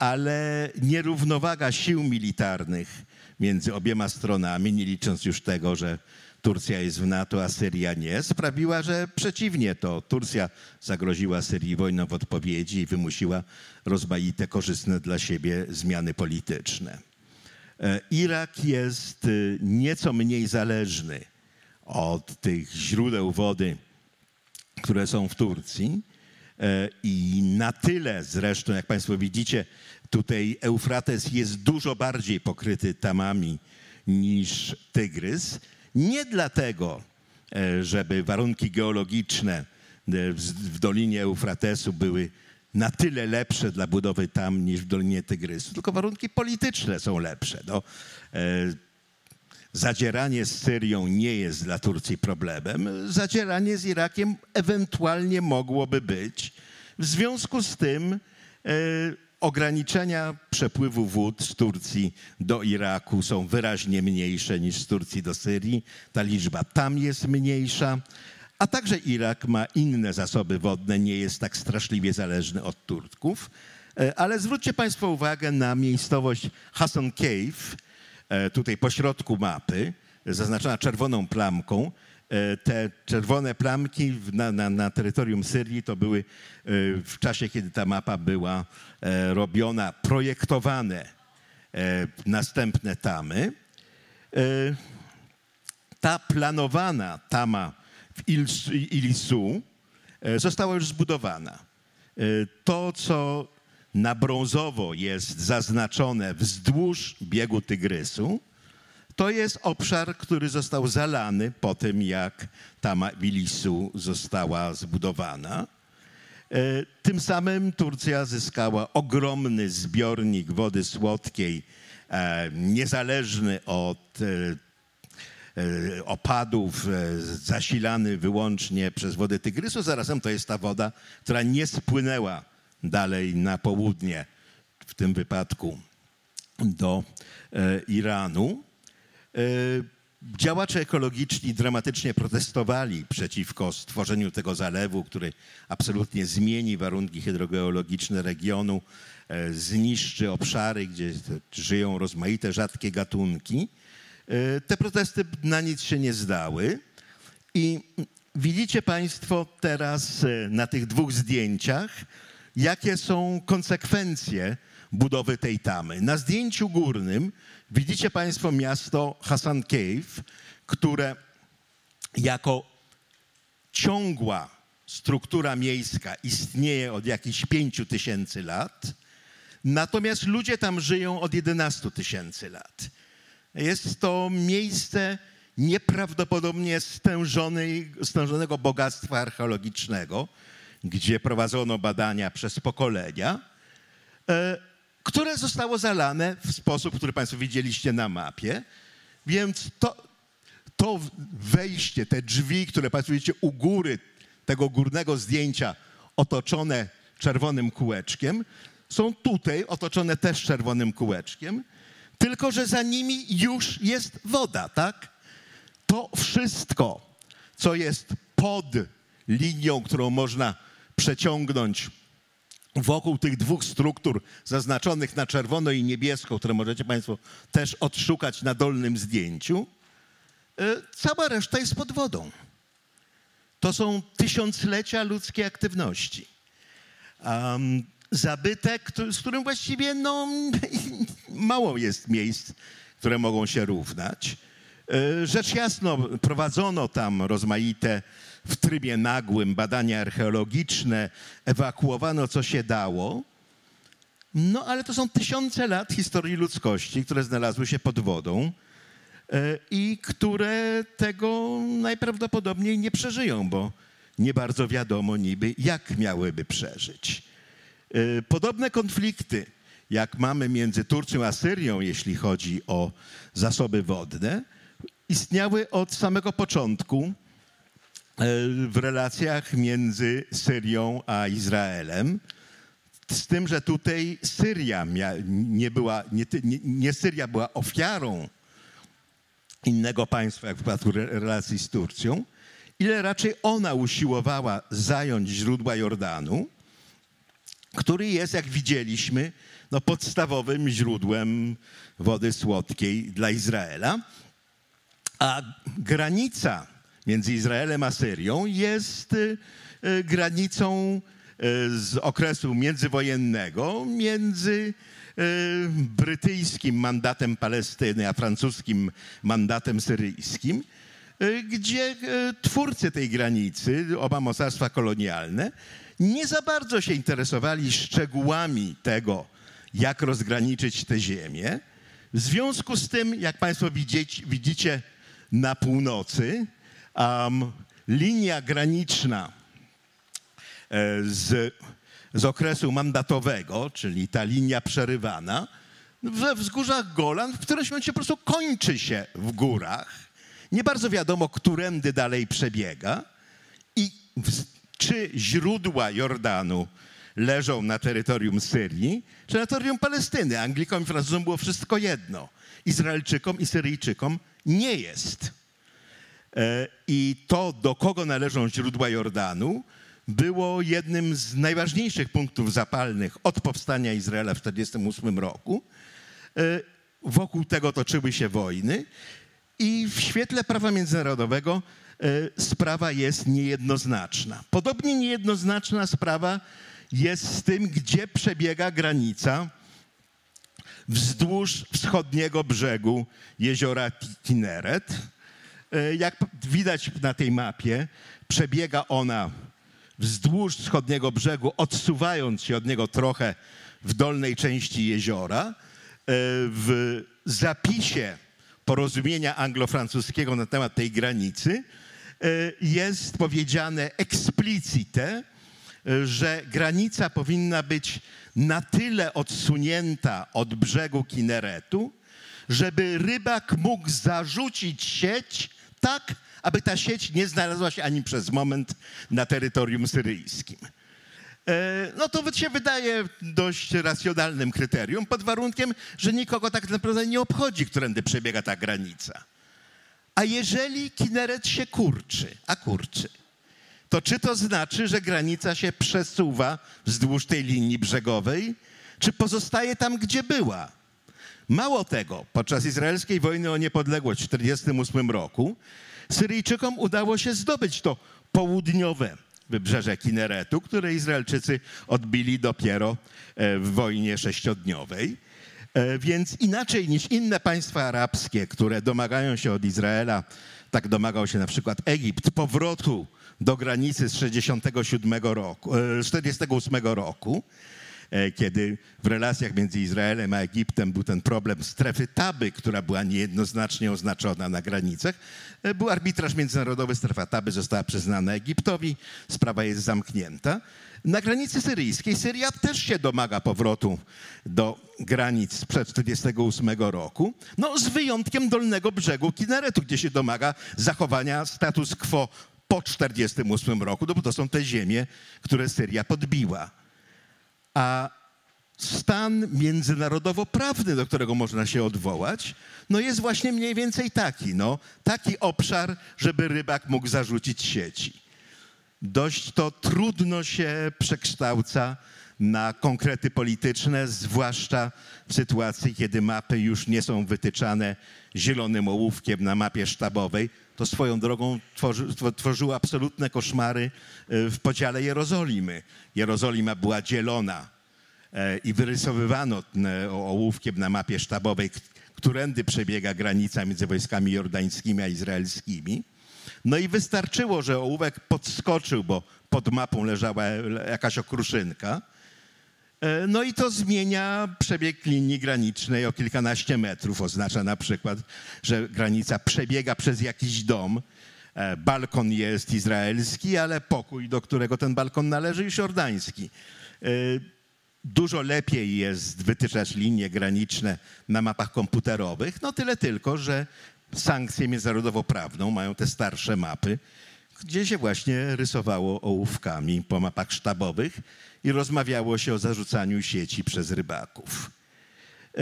ale nierównowaga sił militarnych między obiema stronami, nie licząc już tego, że Turcja jest w NATO, a Syria nie, sprawiła, że przeciwnie to Turcja zagroziła Syrii wojną w odpowiedzi i wymusiła rozmaite korzystne dla siebie zmiany polityczne. E, Irak jest y, nieco mniej zależny od tych źródeł wody, które są w Turcji. E, I na tyle zresztą, jak Państwo widzicie, tutaj Eufrates jest dużo bardziej pokryty tamami niż Tygrys. Nie dlatego, e, żeby warunki geologiczne w Dolinie Eufratesu były na tyle lepsze dla budowy tam niż w Dolinie Tygrysu, tylko warunki polityczne są lepsze. No, e, zadzieranie z Syrią nie jest dla Turcji problemem. Zadzieranie z Irakiem ewentualnie mogłoby być. W związku z tym e, ograniczenia przepływu wód z Turcji do Iraku są wyraźnie mniejsze niż z Turcji do Syrii. Ta liczba tam jest mniejsza. A także Irak ma inne zasoby wodne, nie jest tak straszliwie zależny od Turków. E, ale zwróćcie Państwo uwagę na miejscowość Hassan Cave, tutaj po środku mapy, zaznaczona czerwoną plamką. E, te czerwone plamki na, na, na, terytorium Syrii to były w czasie, kiedy ta mapa była robiona, projektowane następne tamy. Ta planowana tama w Ilisu e, została już zbudowana. E, to, co na brązowo jest zaznaczone wzdłuż biegu Tygrysu, to jest obszar, który został zalany po tym, jak Tama Ilisu została zbudowana. E, tym samym Turcja zyskała ogromny zbiornik wody słodkiej, niezależny od E, opadów, e, zasilany wyłącznie przez wodę Tygrysu. Zarazem to jest ta woda, która nie spłynęła dalej na południe, w tym wypadku do e, Iranu. Działacze ekologiczni dramatycznie protestowali przeciwko stworzeniu tego zalewu, który absolutnie zmieni warunki hydrogeologiczne regionu, zniszczy obszary, gdzie żyją rozmaite rzadkie gatunki. E, te protesty na nic się nie zdały. I widzicie Państwo teraz e, na tych dwóch zdjęciach, jakie są konsekwencje budowy tej tamy. Na zdjęciu górnym widzicie Państwo miasto Hassan Cave, które jako ciągła struktura miejska istnieje od jakichś pięciu tysięcy lat. Natomiast ludzie tam żyją od 11 tysięcy lat. Jest to miejsce nieprawdopodobnie stężonego bogactwa archeologicznego, gdzie prowadzono badania przez pokolenia, e, które zostało zalane w sposób, który Państwo widzieliście na mapie. Więc to, to wejście, te drzwi, które Państwo widzicie u góry tego górnego zdjęcia, otoczone czerwonym kółeczkiem, są tutaj otoczone też czerwonym kółeczkiem, tylko że za nimi już jest woda, tak? To wszystko, co jest pod linią, którą można przeciągnąć wokół tych dwóch struktur zaznaczonych na czerwono i niebiesko, które możecie Państwo też odszukać na dolnym zdjęciu, y, cała reszta jest pod wodą. To są tysiąclecia ludzkiej aktywności. Um, zabytek, z którym właściwie no, mało jest miejsc, które mogą się równać. E, rzecz jasno, prowadzono tam rozmaite w trybie nagłym badania archeologiczne, ewakuowano co się dało. No ale to są tysiące lat historii ludzkości, które znalazły się pod wodą e, i które tego najprawdopodobniej nie przeżyją, bo nie bardzo wiadomo niby, jak miałyby przeżyć. E, podobne konflikty, jak mamy między Turcją a Syrią, jeśli chodzi o zasoby wodne, istniały od samego początku e, w relacjach między Syrią a Izraelem. Z tym, że tutaj Syria nie była, nie, nie Syria była ofiarą innego państwa, jak w przypadku relacji z Turcją, ile raczej ona usiłowała zająć źródła Jordanu, który jest, jak widzieliśmy, no, podstawowym źródłem wody słodkiej dla Izraela. A granica między Izraelem a Syrią jest y, y, granicą y, z okresu międzywojennego między brytyjskim mandatem Palestyny a francuskim mandatem syryjskim, gdzie twórcy tej granicy, oba mocarstwa kolonialne, nie za bardzo się interesowali szczegółami tego, jak rozgraniczyć te ziemię. W związku z tym, jak Państwo widzicie, widzicie na północy, um, linia graniczna e, z, z okresu mandatowego, czyli ta linia przerywana, we wzgórzach Golan w którymś momencie po prostu kończy się w górach. Nie bardzo wiadomo, którędy dalej przebiega. I w, czy źródła Jordanu leżą na terytorium Syrii, czy na terytorium Palestyny. Anglikom i Francuzom było wszystko jedno. Izraelczykom i Syryjczykom nie jest. E, I to, do kogo należą źródła Jordanu, było jednym z najważniejszych punktów zapalnych od powstania Izraela w 1948 roku. E, wokół tego toczyły się wojny i w świetle prawa międzynarodowego e, sprawa jest niejednoznaczna. Podobnie niejednoznaczna sprawa jest z tym, gdzie przebiega granica wzdłuż wschodniego brzegu jeziora Kineret. E, jak widać na tej mapie, przebiega ona wzdłuż wschodniego brzegu, odsuwając się od niego trochę w dolnej części jeziora. E, w zapisie porozumienia anglo-francuskiego na temat tej granicy e, jest powiedziane explicite, że granica powinna być na tyle odsunięta od brzegu Kineretu, żeby rybak mógł zarzucić sieć tak, aby ta sieć nie znalazła się ani przez moment na terytorium syryjskim. E, no to się wydaje dość racjonalnym kryterium, pod warunkiem, że nikogo tak naprawdę nie obchodzi, którędy przebiega ta granica. A jeżeli Kineret się kurczy, a kurczy, to czy to znaczy, że granica się przesuwa wzdłuż tej linii brzegowej, czy pozostaje tam, gdzie była? Mało tego, podczas izraelskiej wojny o niepodległość w 1948 roku Syryjczykom udało się zdobyć to południowe wybrzeże Kineretu, które Izraelczycy odbili dopiero e, w wojnie sześciodniowej. E, więc inaczej niż inne państwa arabskie, które domagają się od Izraela, tak domagał się na przykład Egipt, powrotu do granicy z 67 roku, 48 e, roku. e, kiedy w relacjach między Izraelem a Egiptem był ten problem strefy Taby, która była niejednoznacznie oznaczona na granicach. E, Był arbitraż międzynarodowy, strefa Taby została przyznana Egiptowi, sprawa jest zamknięta. Na granicy syryjskiej Syria też się domaga powrotu do granic sprzed 1948 roku, no z wyjątkiem dolnego brzegu Kineretu, gdzie się domaga zachowania status quo po 1948 roku, no bo to są te ziemie, które Syria podbiła. A stan międzynarodowo-prawny, do którego można się odwołać, no jest właśnie mniej więcej taki, no, taki obszar, żeby rybak mógł zarzucić sieci. Dość to trudno się przekształca na konkrety polityczne, zwłaszcza w sytuacji, kiedy mapy już nie są wytyczane zielonym ołówkiem na mapie sztabowej. To swoją drogą tworzy, tw- tworzyło absolutne koszmary e, w podziale Jerozolimy. Jerozolima była dzielona e, i wyrysowywano e, ołówkiem na mapie sztabowej, którędy przebiega granica między wojskami jordańskimi a izraelskimi. No i wystarczyło, że ołówek podskoczył, bo pod mapą leżała le- jakaś okruszynka. E, No i to zmienia przebieg linii granicznej o kilkanaście metrów. Oznacza na przykład, że granica przebiega przez jakiś dom. E, Balkon jest izraelski, ale pokój, do którego ten balkon należy, jest jordański. E, Dużo lepiej jest wytyczać linie graniczne na mapach komputerowych. No tyle tylko, że sankcję międzynarodowo-prawną mają te starsze mapy, gdzie się właśnie rysowało ołówkami po mapach sztabowych i rozmawiało się o zarzucaniu sieci przez rybaków. E,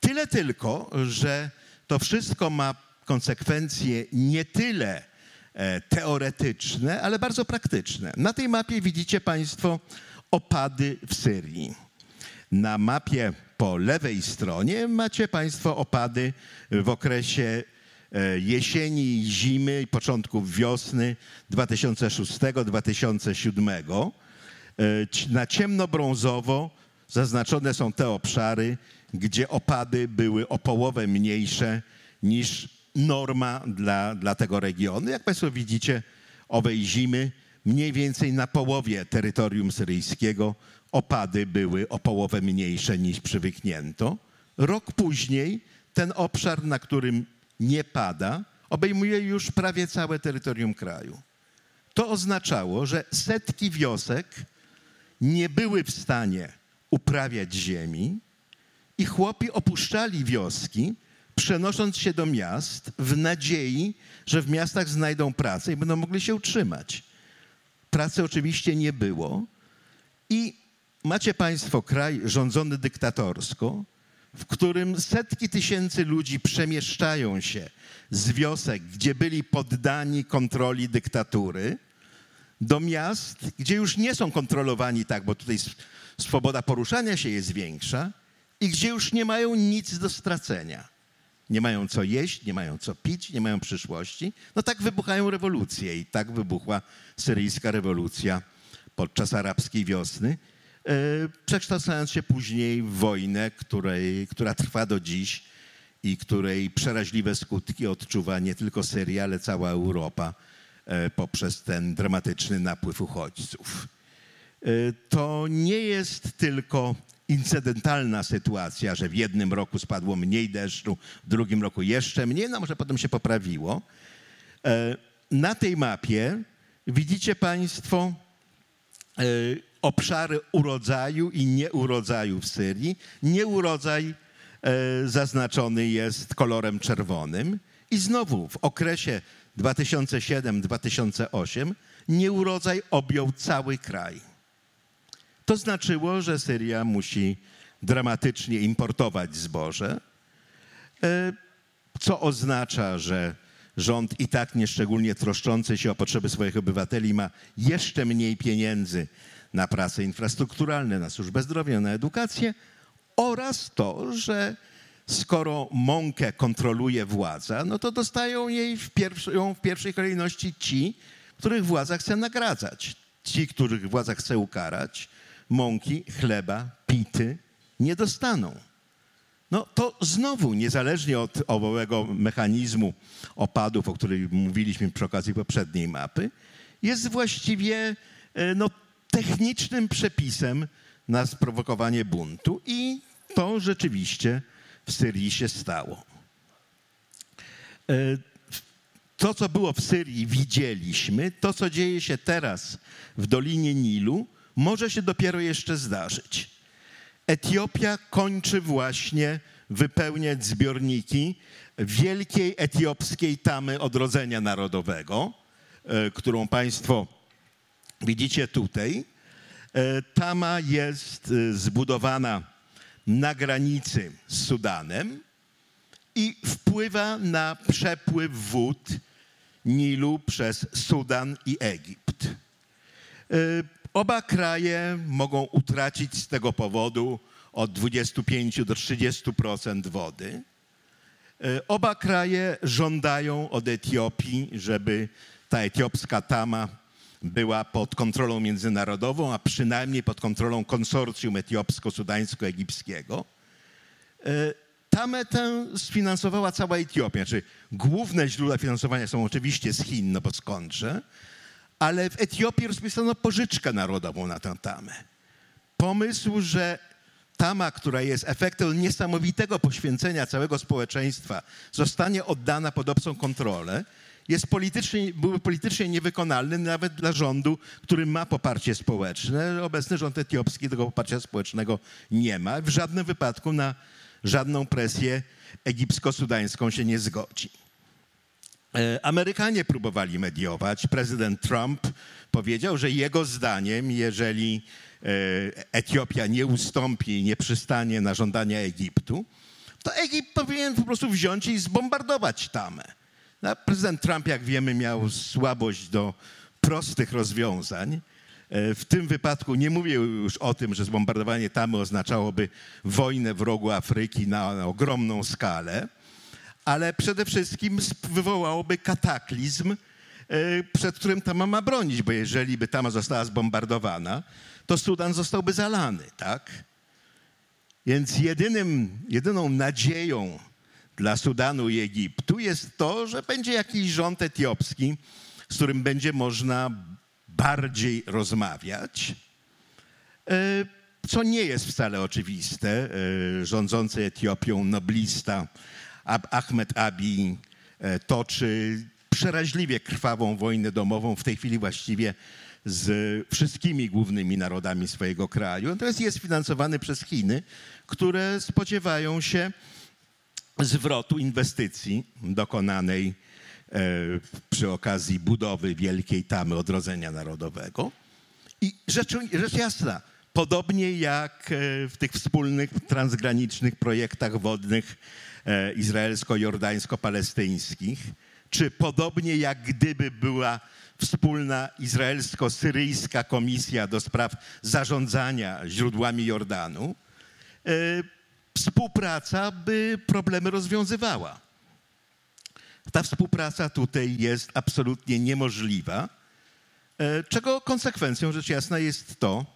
Tyle tylko, że to wszystko ma konsekwencje nie tyle e, teoretyczne, ale bardzo praktyczne. Na tej mapie widzicie Państwo opady w Syrii. Na mapie po lewej stronie macie Państwo opady w okresie e, jesieni zimy i początków wiosny 2006-2007. E, Na ciemnobrązowo zaznaczone są te obszary, gdzie opady były o połowę mniejsze niż norma dla, dla tego regionu. Jak Państwo widzicie, owej zimy mniej więcej na połowie terytorium syryjskiego opady były o połowę mniejsze niż przywyknięto. Rok później ten obszar, na którym nie pada, obejmuje już prawie całe terytorium kraju. To oznaczało, że setki wiosek nie były w stanie uprawiać ziemi i chłopi opuszczali wioski, przenosząc się do miast w nadziei, że w miastach znajdą pracę i będą mogli się utrzymać. Pracy oczywiście nie było i macie Państwo kraj rządzony dyktatorsko, w którym setki tysięcy ludzi przemieszczają się z wiosek, gdzie byli poddani kontroli dyktatury, do miast, gdzie już nie są kontrolowani tak, bo tutaj swoboda poruszania się jest większa i gdzie już nie mają nic do stracenia. Nie mają co jeść, nie mają co pić, nie mają przyszłości. No tak wybuchają rewolucje i tak wybuchła syryjska rewolucja podczas arabskiej wiosny, e, przekształcając się później w wojnę, której, która trwa do dziś i której przeraźliwe skutki odczuwa nie tylko Syria, ale cała Europa poprzez ten dramatyczny napływ uchodźców. E, To nie jest tylko incydentalna sytuacja, że w jednym roku spadło mniej deszczu, w drugim roku jeszcze mniej, no może potem się poprawiło. E, Na tej mapie widzicie Państwo e, obszary urodzaju i nieurodzaju w Syrii. Nieurodzaj e, zaznaczony jest kolorem czerwonym i znowu w okresie 2007-2008 nieurodzaj objął cały kraj. To znaczyło, że Syria musi dramatycznie importować zboże, e, co oznacza, że rząd i tak nieszczególnie troszczący się o potrzeby swoich obywateli ma jeszcze mniej pieniędzy na prace infrastrukturalne, na służbę zdrowia, na edukację oraz to, że skoro mąkę kontroluje władza, no to dostają jej w pierwszy, ją w pierwszej kolejności ci, których władza chce nagradzać. Ci, których władza chce ukarać, mąki, chleba, pity nie dostaną. No to znowu, niezależnie od owego mechanizmu opadów, o którym mówiliśmy przy okazji poprzedniej mapy, jest właściwie e, no, technicznym przepisem na sprowokowanie buntu i to rzeczywiście w Syrii się stało. E, To, co było w Syrii, widzieliśmy. To, co dzieje się teraz w Dolinie Nilu, może się dopiero jeszcze zdarzyć. Etiopia kończy właśnie wypełniać zbiorniki wielkiej etiopskiej tamy odrodzenia narodowego, e, którą Państwo widzicie tutaj. E, Tama jest zbudowana na granicy z Sudanem i wpływa na przepływ wód Nilu przez Sudan i Egipt. E, Oba kraje mogą utracić z tego powodu od 25 do 30% wody. E, Oba kraje żądają od Etiopii, żeby ta etiopska tama była pod kontrolą międzynarodową, a przynajmniej pod kontrolą konsorcjum etiopsko-sudańsko-egipskiego. E, Tamę tę sfinansowała cała Etiopia. Znaczy, główne źródła finansowania są oczywiście z Chin, no bo skądże, ale w Etiopii rozpisano pożyczkę narodową na tę tamę. Pomysł, że tama, która jest efektem niesamowitego poświęcenia całego społeczeństwa, zostanie oddana pod obcą kontrolę, jest politycznie, były politycznie niewykonalny nawet dla rządu, który ma poparcie społeczne. Obecny rząd etiopski tego poparcia społecznego nie ma. W żadnym wypadku na żadną presję egipsko-sudańską się nie zgodzi. E, Amerykanie próbowali mediować. Prezydent Trump powiedział, że jego zdaniem, jeżeli e, Etiopia nie ustąpi nie przystanie na żądania Egiptu, to Egipt powinien po prostu wziąć i zbombardować tamę. No, prezydent Trump, jak wiemy, miał słabość do prostych rozwiązań. E, W tym wypadku nie mówię już o tym, że zbombardowanie tamy oznaczałoby wojnę w rogu Afryki na, na ogromną skalę, ale przede wszystkim wywołałoby kataklizm, e, przed którym Tama ma bronić, bo jeżeli by Tama została zbombardowana, to Sudan zostałby zalany, tak? Więc jedynym, jedyną nadzieją dla Sudanu i Egiptu jest to, że będzie jakiś rząd etiopski, z którym będzie można bardziej rozmawiać, e, co nie jest wcale oczywiste. E, Rządzący Etiopią noblista Ahmed Abi e, toczy przeraźliwie krwawą wojnę domową, w tej chwili właściwie z wszystkimi głównymi narodami swojego kraju. Natomiast jest finansowany przez Chiny, które spodziewają się zwrotu inwestycji dokonanej e, przy okazji budowy wielkiej tamy odrodzenia narodowego. I rzecz, rzecz jasna, podobnie jak e, w tych wspólnych transgranicznych projektach wodnych e, izraelsko-jordańsko-palestyńskich, czy podobnie jak gdyby była wspólna izraelsko-syryjska komisja do spraw zarządzania źródłami Jordanu, współpraca by problemy rozwiązywała. Ta współpraca tutaj jest absolutnie niemożliwa, e, czego konsekwencją rzecz jasna jest to,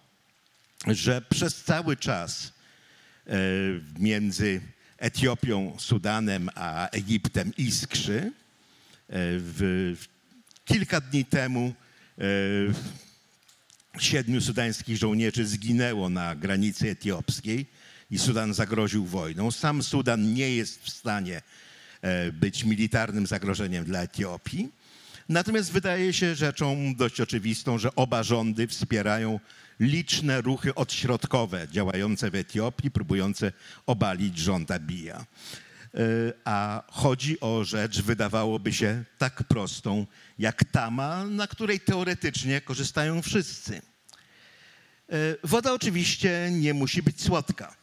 że przez cały czas e, między Etiopią, Sudanem a Egiptem iskrzy. E, W, kilka dni temu siedmiu sudańskich żołnierzy zginęło na granicy etiopskiej i Sudan zagroził wojną. Sam Sudan nie jest w stanie e, być militarnym zagrożeniem dla Etiopii. Natomiast wydaje się rzeczą dość oczywistą, że oba rządy wspierają liczne ruchy odśrodkowe działające w Etiopii, próbujące obalić rząd Abija. E, A chodzi o rzecz, wydawałoby się, tak prostą jak tama, na której teoretycznie korzystają wszyscy. E, Woda oczywiście nie musi być słodka.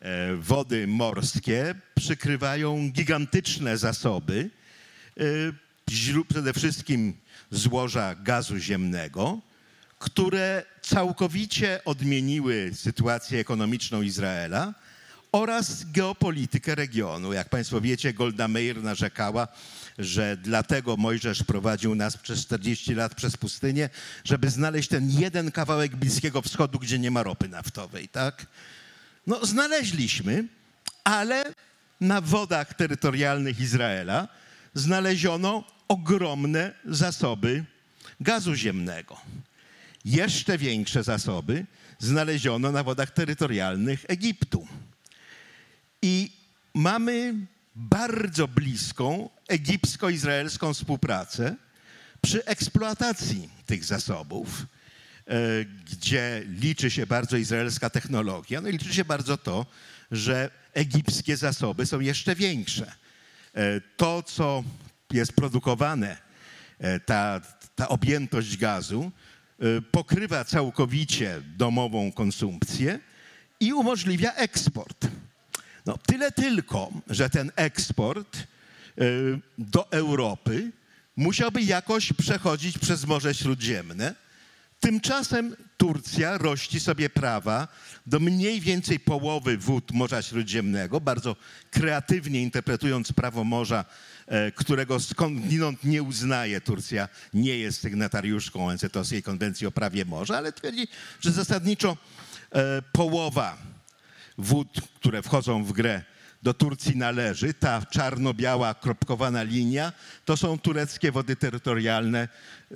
E, Wody morskie przykrywają gigantyczne zasoby, e, przede wszystkim złoża gazu ziemnego, które całkowicie odmieniły sytuację ekonomiczną Izraela oraz geopolitykę regionu. Jak Państwo wiecie, Golda Meir narzekała, że dlatego Mojżesz prowadził nas przez 40 lat przez pustynię, żeby znaleźć ten jeden kawałek Bliskiego Wschodu, gdzie nie ma ropy naftowej, tak? No, znaleźliśmy, ale na wodach terytorialnych Izraela znaleziono ogromne zasoby gazu ziemnego. jeszcze większe zasoby znaleziono na wodach terytorialnych Egiptu. I mamy bardzo bliską egipsko-izraelską współpracę przy eksploatacji tych zasobów, gdzie liczy się bardzo izraelska technologia, no i liczy się bardzo to, że egipskie zasoby są jeszcze większe. E, To, co jest produkowane, e, ta, ta objętość gazu, e, pokrywa całkowicie domową konsumpcję i umożliwia eksport. No, tyle tylko, że ten eksport do Europy musiałby jakoś przechodzić przez Morze Śródziemne. Tymczasem Turcja rości sobie prawa do mniej więcej połowy wód Morza Śródziemnego, bardzo kreatywnie interpretując prawo morza, e, którego skądinąd nie uznaje. Turcja nie jest sygnatariuszką ONZ-owskiej konwencji o prawie morza, ale twierdzi, że zasadniczo e, połowa wód, które wchodzą w grę, do Turcji należy. Ta czarno-biała kropkowana linia to są tureckie wody terytorialne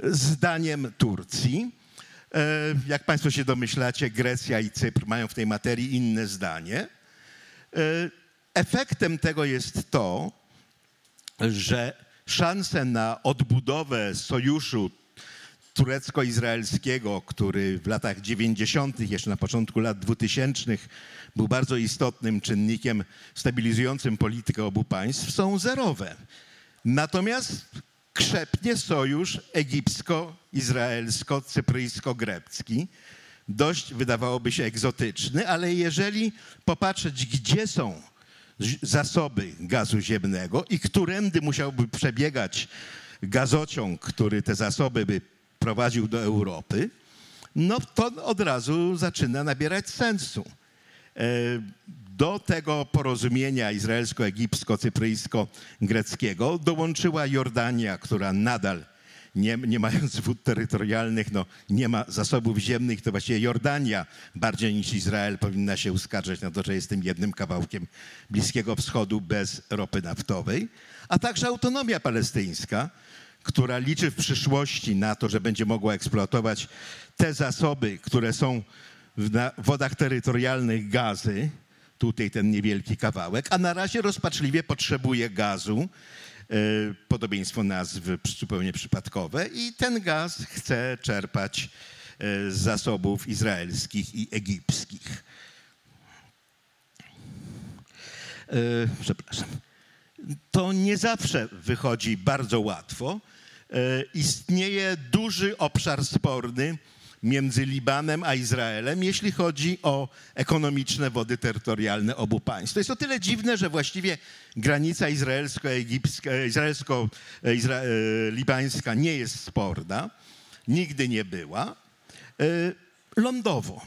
zdaniem Turcji. E, Jak Państwo się domyślacie, Grecja i Cypr mają w tej materii inne zdanie. E, Efektem tego jest to, że szanse na odbudowę sojuszu turecko-izraelskiego, który w latach 90., jeszcze na początku lat 2000 był bardzo istotnym czynnikiem stabilizującym politykę obu państw, są zerowe. Natomiast krzepnie sojusz egipsko-izraelsko-cypryjsko-grecki, dość wydawałoby się egzotyczny, ale jeżeli popatrzeć, gdzie są zasoby gazu ziemnego i którędy musiałby przebiegać gazociąg, który te zasoby by prowadził do Europy, no to od razu zaczyna nabierać sensu. Do tego porozumienia izraelsko-egipsko-cypryjsko-greckiego dołączyła Jordania, która nadal nie, nie mając wód terytorialnych, no, nie ma zasobów ziemnych, to właściwie Jordania bardziej niż Izrael powinna się uskarżać na to, że jest tym jednym kawałkiem Bliskiego Wschodu bez ropy naftowej, a także autonomia palestyńska, która liczy w przyszłości na to, że będzie mogła eksploatować te zasoby, które są w wodach terytorialnych gazy, tutaj ten niewielki kawałek, a na razie rozpaczliwie potrzebuje gazu, e, podobieństwo nazw przy- zupełnie przypadkowe i ten gaz chce czerpać e, z zasobów izraelskich i egipskich. E, Przepraszam to nie zawsze wychodzi bardzo łatwo. Istnieje duży obszar sporny między Libanem a Izraelem, jeśli chodzi o ekonomiczne wody terytorialne obu państw. To jest o tyle dziwne, że właściwie granica izraelsko-egipska, e, izraelsko-libańska nie jest sporna, nigdy nie była. E, Lądowo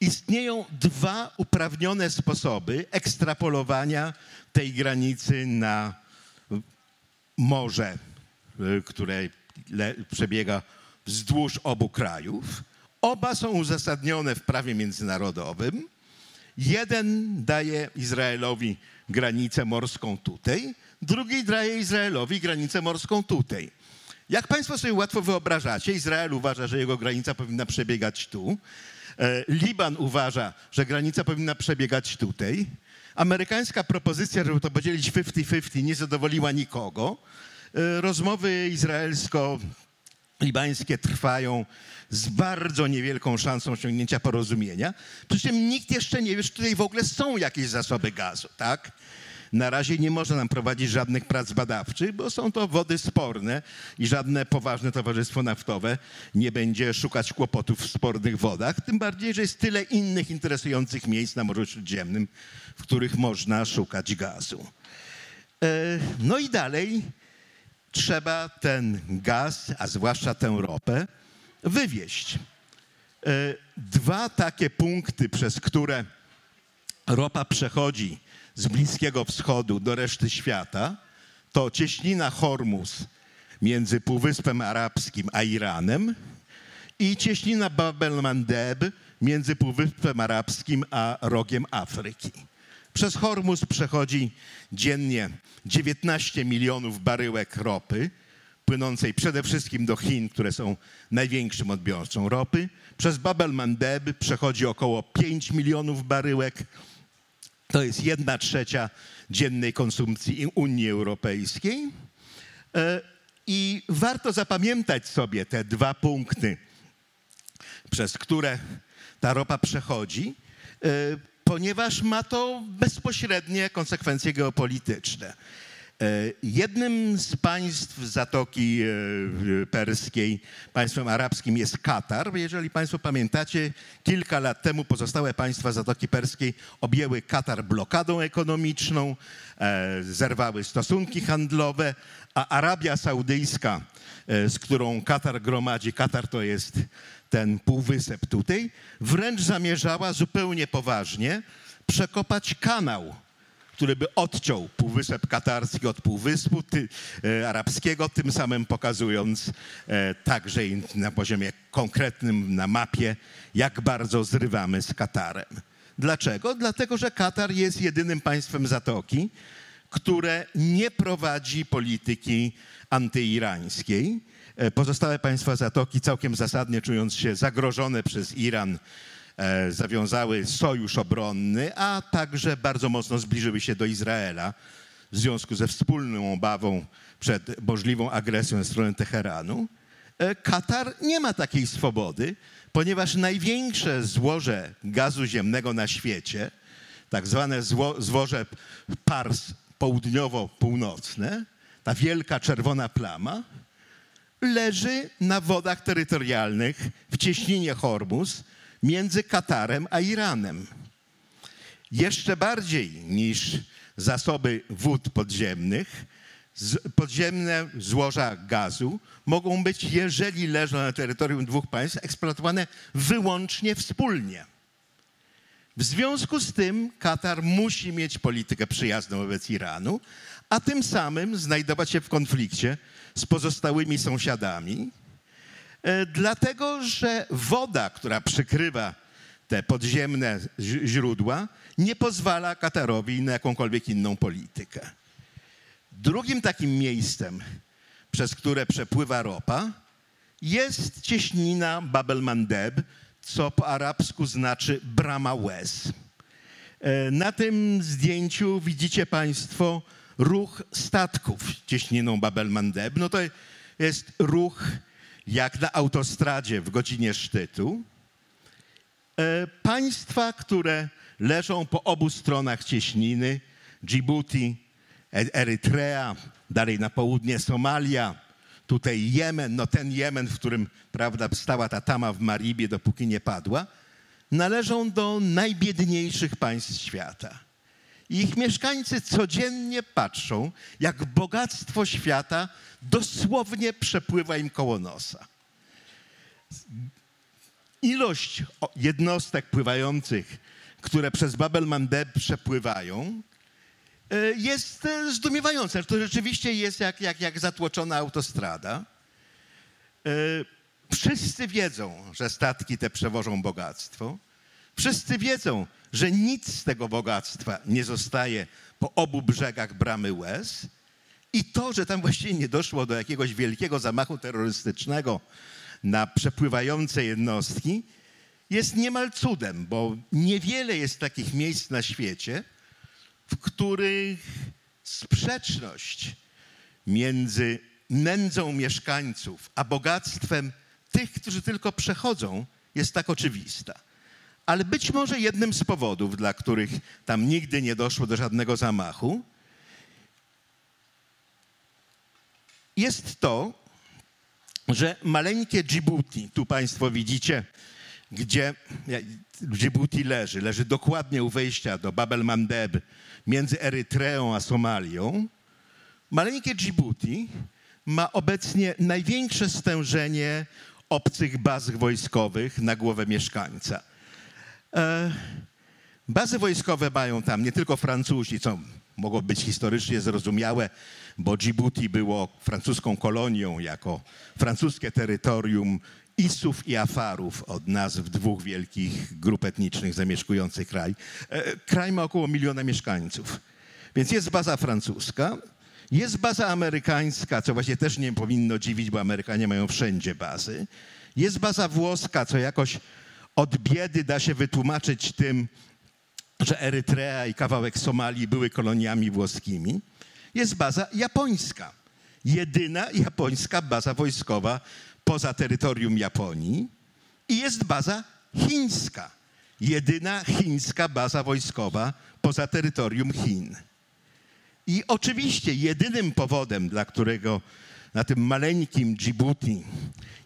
istnieją dwa uprawnione sposoby ekstrapolowania tej granicy na morze, które przebiega wzdłuż obu krajów. Oba są uzasadnione w prawie międzynarodowym. Jeden daje Izraelowi granicę morską tutaj, drugi daje Izraelowi granicę morską tutaj. Jak Państwo sobie łatwo wyobrażacie, Izrael uważa, że jego granica powinna przebiegać tu. E, Liban uważa, że granica powinna przebiegać tutaj. Amerykańska propozycja, żeby to podzielić 50-50, nie zadowoliła nikogo. E, Rozmowy izraelsko-libańskie trwają z bardzo niewielką szansą osiągnięcia porozumienia. Przy czym nikt jeszcze nie wie, czy tutaj w ogóle są jakieś zasoby gazu, tak? Na razie nie można nam prowadzić żadnych prac badawczych, bo są to wody sporne i żadne poważne towarzystwo naftowe nie będzie szukać kłopotów w spornych wodach. Tym bardziej, że jest tyle innych interesujących miejsc na Morzu Śródziemnym, w których można szukać gazu. E, No i dalej trzeba ten gaz, a zwłaszcza tę ropę, wywieźć. E, Dwa takie punkty, przez które ropa przechodzi z Bliskiego Wschodu do reszty świata, to cieśnina Hormuz między Półwyspem Arabskim a Iranem i cieśnina Bab el-Mandeb między Półwyspem Arabskim a rogiem Afryki. Przez Hormuz przechodzi dziennie 19 milionów baryłek ropy. płynącej przede wszystkim do Chin, które są największym odbiorcą ropy. Przez Bab el-Mandeb przechodzi około 5 milionów baryłek. To jest jedna trzecia dziennej konsumpcji Unii Europejskiej. E, I warto zapamiętać sobie te dwa punkty, przez które ta ropa przechodzi, e, ponieważ ma to bezpośrednie konsekwencje geopolityczne. E, Jednym z państw Zatoki e, Perskiej, państwem arabskim jest Katar. Jeżeli Państwo pamiętacie, kilka lat temu pozostałe państwa Zatoki Perskiej objęły Katar blokadą ekonomiczną, e, zerwały stosunki handlowe, a Arabia Saudyjska, z którą Katar gromadzi, Katar to jest ten półwysep tutaj, wręcz zamierzała zupełnie poważnie przekopać kanał który by odciął Półwysep Katarski od Półwyspu ty, e, Arabskiego, tym samym pokazując e, także i na poziomie konkretnym na mapie, jak bardzo zrywamy z Katarem. Dlaczego? Dlatego, że Katar jest jedynym państwem Zatoki, które nie prowadzi polityki antyirańskiej. E, Pozostałe państwa Zatoki całkiem zasadnie czując się zagrożone przez Iran, e, zawiązały sojusz obronny, a także bardzo mocno zbliżyły się do Izraela w związku ze wspólną obawą przed możliwą agresją ze strony Teheranu. E, Katar nie ma takiej swobody, ponieważ największe złoże gazu ziemnego na świecie, tak zwane zło, złoże Pars południowo-północne, ta wielka czerwona plama, leży na wodach terytorialnych w cieśninie Hormuz między Katarem a Iranem. Jeszcze bardziej niż zasoby wód podziemnych, podziemne złoża gazu mogą być, jeżeli leżą na terytorium dwóch państw, eksploatowane wyłącznie wspólnie. W związku z tym Katar musi mieć politykę przyjazną wobec Iranu, a tym samym znajdować się w konflikcie z pozostałymi sąsiadami, e, dlatego że woda, która przykrywa te podziemne źródła, nie pozwala Katarowi na jakąkolwiek inną politykę. Drugim takim miejscem, przez które przepływa ropa, jest cieśnina Bab el-Mandeb, co po arabsku znaczy brama łez. E, Na tym zdjęciu widzicie Państwo ruch statków cieśniną Bab el-Mandeb. No to jest ruch jak na autostradzie w godzinie szczytu. E, Państwa, które leżą po obu stronach cieśniny, Djibouti, E- Erytrea, dalej na południe Somalia, tutaj Jemen, no ten Jemen, w którym prawda, stała ta tama w Maribie, dopóki nie padła, należą do najbiedniejszych państw świata. Ich mieszkańcy codziennie patrzą, jak bogactwo świata dosłownie przepływa im koło nosa ilość jednostek pływających, które przez Babel Mandeb przepływają, e, jest e, zdumiewająca. To rzeczywiście jest jak, jak, jak zatłoczona autostrada. E, Wszyscy wiedzą, że statki te przewożą bogactwo. Wszyscy wiedzą, że nic z tego bogactwa nie zostaje po obu brzegach bramy łez. I to, że tam właściwie nie doszło do jakiegoś wielkiego zamachu terrorystycznego na przepływające jednostki, jest niemal cudem, bo niewiele jest takich miejsc na świecie, w których sprzeczność między nędzą mieszkańców a bogactwem tych, którzy tylko przechodzą, jest tak oczywista. Ale być może jednym z powodów, dla których tam nigdy nie doszło do żadnego zamachu, jest to, że maleńkie Djibouti, tu Państwo widzicie, gdzie Djibouti leży, leży dokładnie u wejścia do Bab el-Mandeb między Erytreą a Somalią. Maleńkie Djibouti ma obecnie największe stężenie obcych baz wojskowych na głowę mieszkańca. E, Bazy wojskowe mają tam nie tylko Francuzi, co mogło być historycznie zrozumiałe, bo Djibouti było francuską kolonią jako francuskie terytorium Isów i Afarów od nazw dwóch wielkich grup etnicznych zamieszkujących kraj. E, Kraj ma około miliona mieszkańców, więc jest baza francuska. Jest baza amerykańska, co właśnie też nie powinno dziwić, bo Amerykanie mają wszędzie bazy. Jest baza włoska, co jakoś od biedy da się wytłumaczyć tym, że Erytrea i kawałek Somalii były koloniami włoskimi. Jest baza japońska. Jedyna japońska baza wojskowa poza terytorium Japonii. I jest baza chińska. Jedyna chińska baza wojskowa poza terytorium Chin. I oczywiście jedynym powodem, dla którego na tym maleńkim Djibouti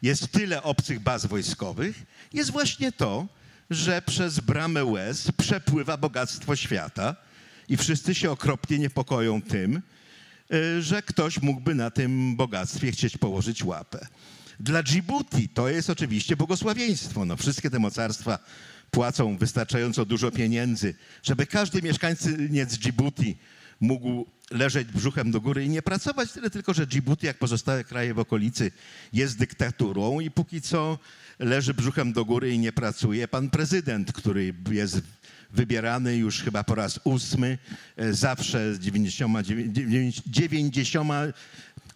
jest tyle obcych baz wojskowych, jest właśnie to, że przez bramę łez przepływa bogactwo świata i wszyscy się okropnie niepokoją tym, y, że ktoś mógłby na tym bogactwie chcieć położyć łapę. Dla Djibouti to jest oczywiście błogosławieństwo. No, wszystkie te mocarstwa płacą wystarczająco dużo pieniędzy, żeby każdy mieszkaniec Djibouti mógł leżeć brzuchem do góry i nie pracować. Tyle tylko, że Djibouti, jak pozostałe kraje w okolicy, jest dyktaturą i póki co leży brzuchem do góry i nie pracuje. Pan prezydent, który jest wybierany już chyba po raz ósmy, e, zawsze z 90, 90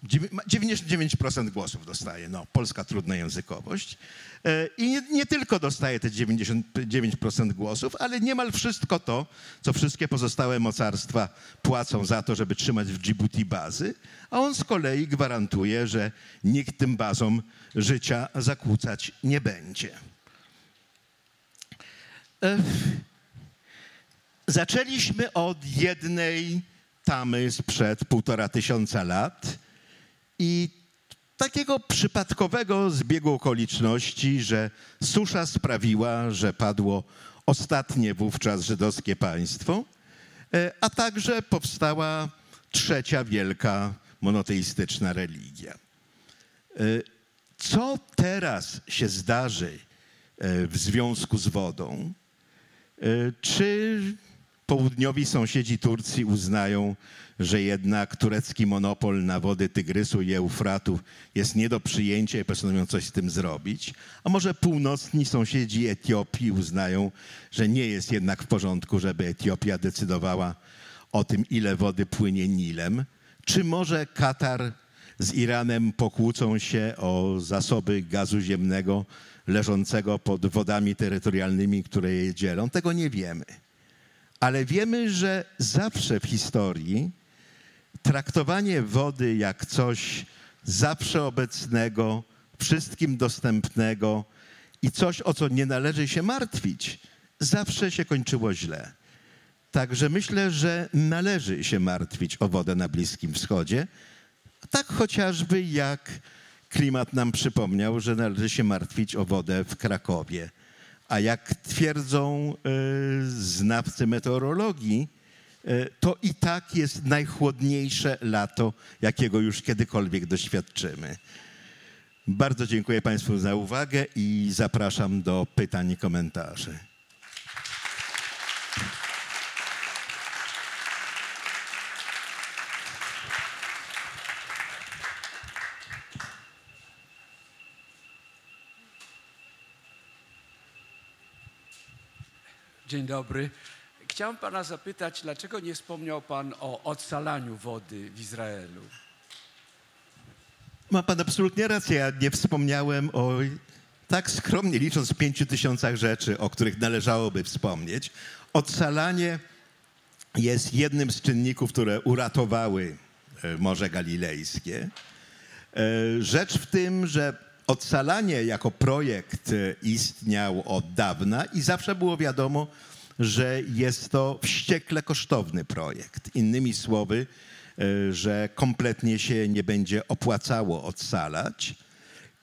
99% głosów dostaje. No, polska trudna językowość. E, I nie, nie, tylko dostaje te 99% głosów, ale niemal wszystko to, co wszystkie pozostałe mocarstwa płacą za to, żeby trzymać w Djibouti bazy, a on z kolei gwarantuje, że nikt tym bazom życia zakłócać nie będzie. E, zaczęliśmy od jednej tamy sprzed półtora tysiąca lat i takiego przypadkowego zbiegu okoliczności, że susza sprawiła, że padło ostatnie wówczas żydowskie państwo, e, a także powstała trzecia wielka monoteistyczna religia. E, co teraz się zdarzy e, w związku z wodą? Czy południowi sąsiedzi Turcji uznają, że jednak turecki monopol na wody Tygrysu i Eufratu jest nie do przyjęcia i postanowią coś z tym zrobić. A może północni sąsiedzi Etiopii uznają, że nie jest jednak w porządku, żeby Etiopia decydowała o tym, ile wody płynie Nilem. Czy może Katar z Iranem pokłócą się o zasoby gazu ziemnego leżącego pod wodami terytorialnymi, które je dzielą? Tego nie wiemy. Ale wiemy, że zawsze w historii traktowanie wody jak coś zawsze obecnego, wszystkim dostępnego i coś, o co nie należy się martwić, zawsze się kończyło źle. Także myślę, że należy się martwić o wodę na Bliskim Wschodzie, tak chociażby jak klimat nam przypomniał, że należy się martwić o wodę w Krakowie. A jak twierdzą y, znawcy meteorologii, to i tak jest najchłodniejsze lato, jakiego już kiedykolwiek doświadczymy. Bardzo dziękuję Państwu za uwagę i zapraszam do pytań i komentarzy. Dzień dobry. Chciałem pana zapytać, dlaczego nie wspomniał pan o odsalaniu wody w Izraelu? Ma pan absolutnie rację. Ja nie wspomniałem o tak skromnie licząc pięciu tysiącach rzeczy, o których należałoby wspomnieć. Odsalanie jest jednym z czynników, które uratowały e, Morze Galilejskie. E, rzecz w tym, że odsalanie jako projekt e, istniał od dawna i zawsze było wiadomo, że jest to wściekle kosztowny projekt. Innymi słowy, e, że kompletnie się nie będzie opłacało odsalać.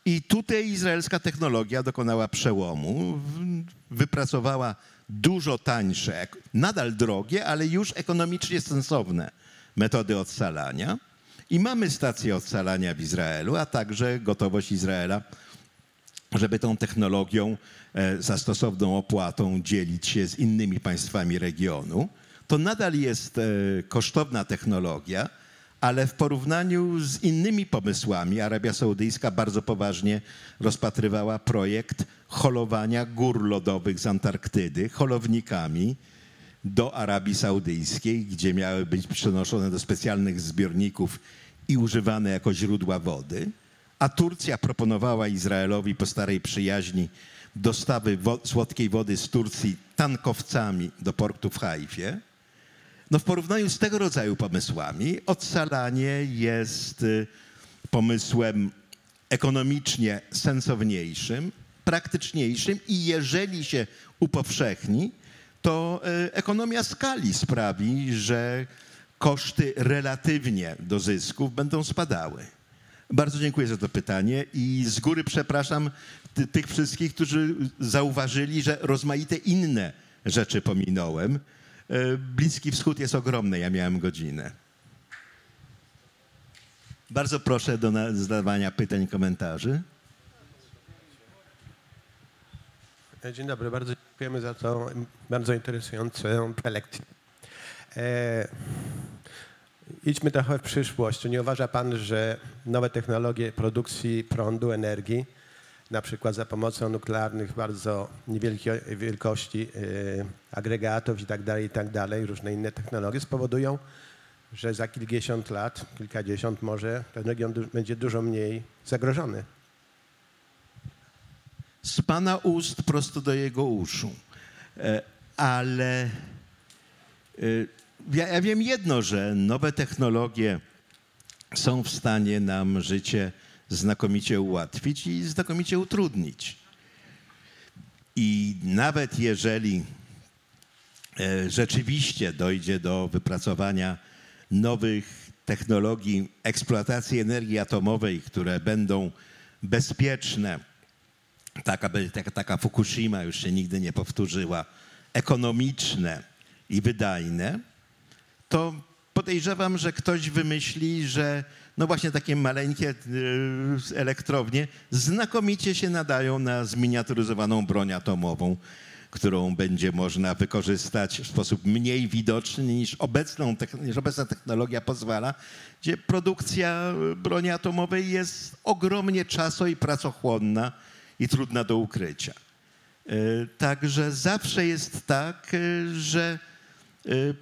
I tutaj izraelska technologia dokonała przełomu, wypracowała dużo tańsze, nadal drogie, ale już ekonomicznie sensowne metody odsalania. I mamy stację odsalania w Izraelu, a także gotowość Izraela żeby tą technologią za stosowną opłatą dzielić się z innymi państwami regionu. To nadal jest e, kosztowna technologia, ale w porównaniu z innymi pomysłami Arabia Saudyjska bardzo poważnie rozpatrywała projekt holowania gór lodowych z Antarktydy holownikami do Arabii Saudyjskiej, gdzie miały być przenoszone do specjalnych zbiorników i używane jako źródła wody, a Turcja proponowała Izraelowi po starej przyjaźni dostawy wo- słodkiej wody z Turcji tankowcami do portu w Hajfie. No w porównaniu z tego rodzaju pomysłami odsalanie jest y, pomysłem ekonomicznie sensowniejszym, praktyczniejszym i jeżeli się upowszechni, to y, ekonomia skali sprawi, że koszty relatywnie do zysków będą spadały. Bardzo dziękuję za to pytanie i z góry przepraszam ty, tych wszystkich, którzy zauważyli, że rozmaite inne rzeczy pominąłem. E, Bliski Wschód jest ogromny, ja miałem godzinę. Bardzo proszę do zadawania pytań, komentarzy. Dzień dobry, bardzo dziękujemy za tą bardzo interesującą prelekcję. Idźmy trochę w przyszłość. Czy nie uważa Pan, że nowe technologie produkcji prądu, energii, na przykład za pomocą nuklearnych bardzo niewielkiej wielkości e, agregatów i tak dalej, i tak różne inne technologie spowodują, że za kilkadziesiąt lat, kilkadziesiąt może ten region du- będzie dużo mniej zagrożony? z pana ust prosto do jego uszu. E, Ale e, ja, ja wiem jedno, że nowe technologie są w stanie nam życie znakomicie ułatwić i znakomicie utrudnić. I nawet jeżeli e, rzeczywiście dojdzie do wypracowania nowych technologii eksploatacji energii atomowej, które będą bezpieczne, tak aby taka, taka Fukushima już się nigdy nie powtórzyła, ekonomiczne i wydajne, to podejrzewam, że ktoś wymyśli, że no właśnie takie maleńkie y, elektrownie znakomicie się nadają na zminiaturyzowaną broń atomową, którą będzie można wykorzystać w sposób mniej widoczny niż, obecną, niż obecna technologia pozwala, gdzie produkcja y, broni atomowej jest ogromnie czaso i pracochłonna i trudna do ukrycia. Y, Także zawsze jest tak, że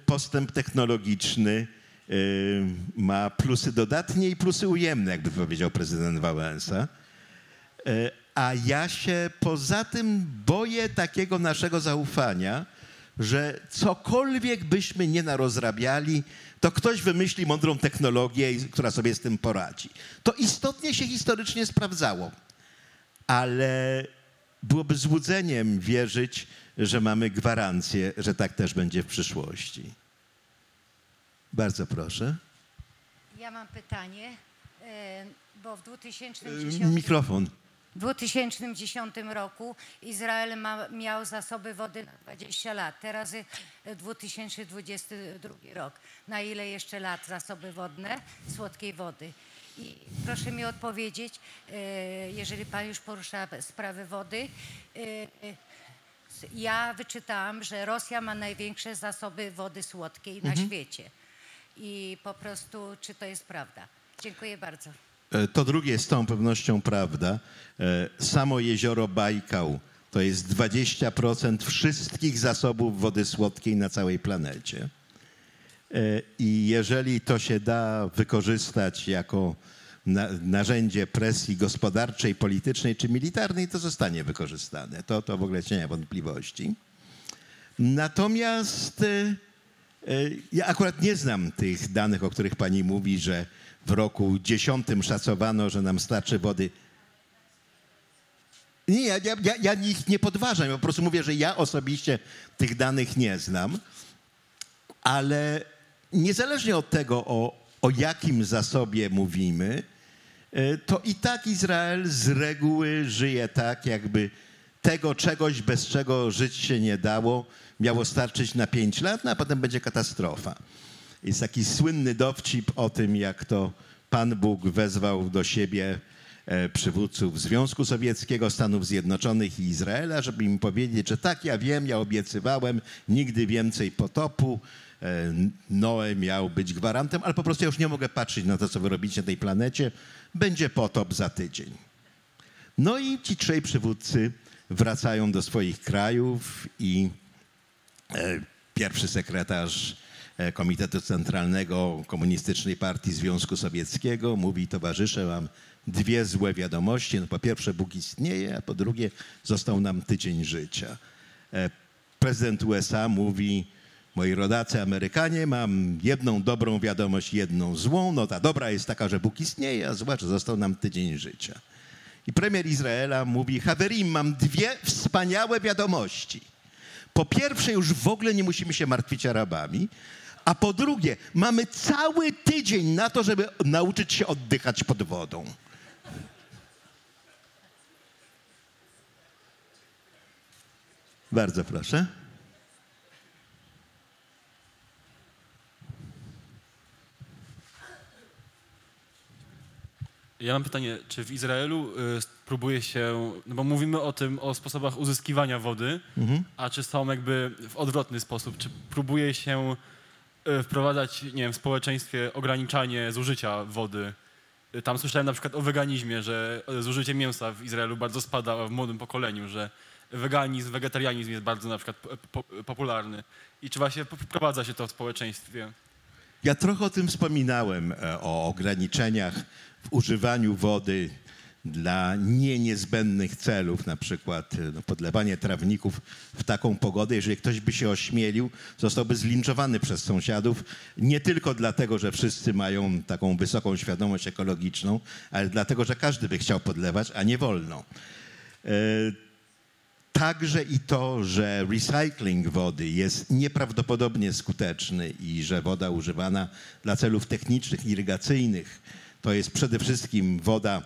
postęp technologiczny y, ma plusy dodatnie i plusy ujemne, jakby powiedział prezydent Wałęsa. Y, A ja się poza tym boję takiego naszego zaufania, że cokolwiek byśmy nie narozrabiali, to ktoś wymyśli mądrą technologię, która sobie z tym poradzi. To istotnie się historycznie sprawdzało ale byłoby złudzeniem wierzyć, że mamy gwarancję, że tak też będzie w przyszłości. Bardzo proszę. Ja mam pytanie, e, bo w Y, 2010, Mikrofon. w 2010 roku Izrael ma, miał zasoby wody na 20 lat. Teraz y, 2022 rok. Na ile jeszcze lat zasoby wodne słodkiej wody? I proszę mi odpowiedzieć, e, jeżeli Pan już porusza sprawy wody. Ja wyczytałam, że Rosja ma największe zasoby wody słodkiej na świecie. I po prostu, czy to jest prawda? Dziękuję bardzo. E, To drugie jest z całą pewnością prawda. E, Samo jezioro Bajkał to jest 20% wszystkich zasobów wody słodkiej na całej planecie. E, I jeżeli to się da wykorzystać jako na, narzędzie presji gospodarczej, politycznej czy militarnej, to zostanie wykorzystane. To, to w ogóle nie ma wątpliwości. Natomiast e, e, ja akurat nie znam tych danych, o których pani mówi, że w roku dziesiątym szacowano, że nam starczy wody. Nie, ja, ja, ja, ich nie podważam, ja po prostu mówię, że ja osobiście tych danych nie znam, ale niezależnie od tego, o, o jakim zasobie mówimy, to i tak Izrael z reguły żyje tak, jakby tego czegoś, bez czego żyć się nie dało, miało starczyć na pięć lat, no a potem będzie katastrofa. Jest taki słynny dowcip o tym, jak to Pan Bóg wezwał do siebie e, przywódców Związku Sowieckiego, Stanów Zjednoczonych i Izraela, żeby im powiedzieć, że tak, ja wiem, ja obiecywałem, nigdy więcej potopu, e, Noe miał być gwarantem, ale po prostu ja już nie mogę patrzeć na to, co wy robicie na tej planecie, będzie potop za tydzień. No i ci trzej przywódcy wracają do swoich krajów i e, pierwszy sekretarz e, Komitetu Centralnego Komunistycznej Partii Związku Sowieckiego. Mówi, towarzysze, mam dwie złe wiadomości. No, po pierwsze, Bóg istnieje, a po drugie, został nam tydzień życia. E, Prezydent USA mówi, moi rodacy Amerykanie, mam jedną dobrą wiadomość, jedną złą. No ta dobra jest taka, że Bóg istnieje, a że został nam tydzień życia. I premier Izraela mówi, Haverim, mam dwie wspaniałe wiadomości. Po pierwsze, już w ogóle nie musimy się martwić Arabami, a po drugie, mamy cały tydzień na to, żeby nauczyć się oddychać pod wodą. Bardzo proszę. Ja mam pytanie, czy w Izraelu y, próbuje się, no bo mówimy o tym, o sposobach uzyskiwania wody, a czy są jakby w odwrotny sposób, czy próbuje się y, wprowadzać, nie wiem, w społeczeństwie ograniczanie zużycia wody? Y, Tam słyszałem na przykład o weganizmie, że y, zużycie mięsa w Izraelu bardzo spada w młodym pokoleniu, że weganizm, wegetarianizm jest bardzo na przykład po, po, popularny. I czy właśnie wprowadza się to w społeczeństwie? Ja trochę o tym wspominałem, e, o ograniczeniach w używaniu wody dla nie niezbędnych celów, na przykład e, no, podlewanie trawników w taką pogodę. Jeżeli ktoś by się ośmielił, zostałby zlinczowany przez sąsiadów, nie tylko dlatego, że wszyscy mają taką wysoką świadomość ekologiczną, ale dlatego, że każdy by chciał podlewać, a nie wolno. E, Także i to, że recycling wody jest nieprawdopodobnie skuteczny i że woda używana dla celów technicznych, irygacyjnych to jest przede wszystkim woda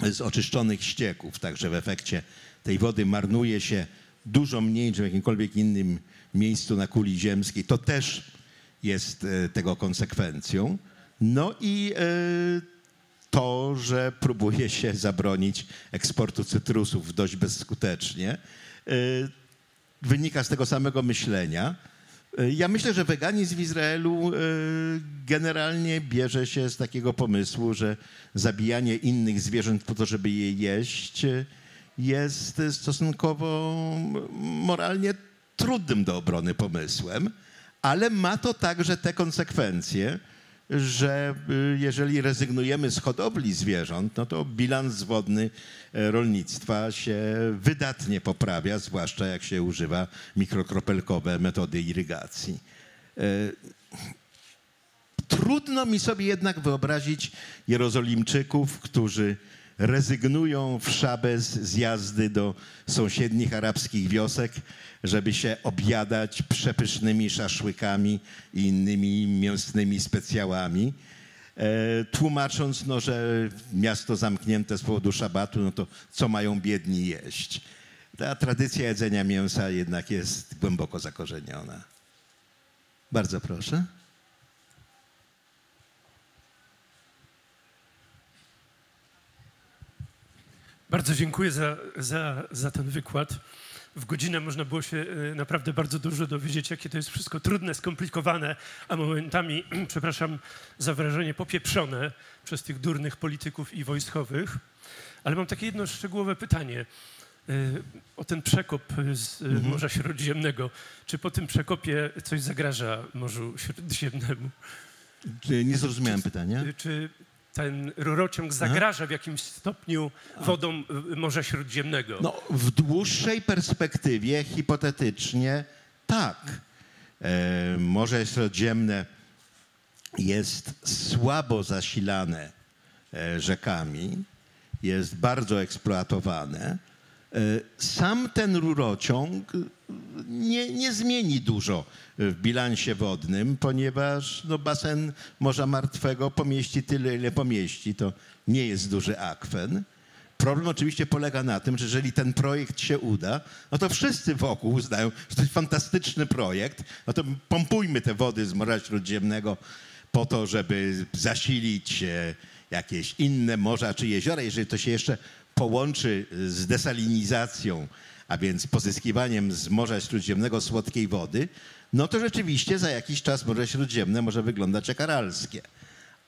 z oczyszczonych ścieków, także w efekcie tej wody marnuje się dużo mniej niż w jakimkolwiek innym miejscu na kuli ziemskiej. To też jest e, tego konsekwencją. No i e, to, że próbuje się zabronić eksportu cytrusów dość bezskutecznie, y, wynika z tego samego myślenia. Y, Ja myślę, że weganizm w Izraelu y, generalnie bierze się z takiego pomysłu, że zabijanie innych zwierząt po to, żeby je jeść, y, jest stosunkowo moralnie trudnym do obrony pomysłem, ale ma to także te konsekwencje, że y, jeżeli rezygnujemy z hodowli zwierząt, no to bilans wodny e, rolnictwa się wydatnie poprawia, zwłaszcza jak się używa mikrokropelkowe metody irygacji. E, Trudno mi sobie jednak wyobrazić Jerozolimczyków, którzy rezygnują w szabes z jazdy do sąsiednich arabskich wiosek, żeby się objadać przepysznymi szaszłykami i innymi mięsnymi specjałami, e, tłumacząc, no, że miasto zamknięte z powodu szabatu, no to co mają biedni jeść? Ta tradycja jedzenia mięsa jednak jest głęboko zakorzeniona. Bardzo proszę. Bardzo dziękuję za, za, za ten wykład. W godzinę można było się e, naprawdę bardzo dużo dowiedzieć, jakie to jest wszystko trudne, skomplikowane, a momentami, przepraszam za wrażenie, popieprzone przez tych durnych polityków i wojskowych. Ale mam takie jedno szczegółowe pytanie e, o ten przekop z e, Morza Śródziemnego. Czy po tym przekopie coś zagraża Morzu Śródziemnemu? Czy Nie zrozumiałem pytania. Y, Czy ten rurociąg zagraża w jakimś stopniu wodą y, Morza Śródziemnego? No, w dłuższej perspektywie hipotetycznie tak. E, Morze Śródziemne jest słabo zasilane e, rzekami, jest bardzo eksploatowane. E, Sam ten rurociąg nie, nie zmieni dużo w bilansie wodnym, ponieważ no, basen Morza Martwego pomieści tyle, ile pomieści. To nie jest duży akwen. Problem oczywiście polega na tym, że jeżeli ten projekt się uda, no to wszyscy wokół uznają, że to jest fantastyczny projekt, no to pompujmy te wody z Morza Śródziemnego po to, żeby zasilić jakieś inne morza czy jeziora. Jeżeli to się jeszcze połączy z desalinizacją, a więc pozyskiwaniem z Morza Śródziemnego słodkiej wody, no to rzeczywiście za jakiś czas Morze Śródziemne może wyglądać jak aralskie.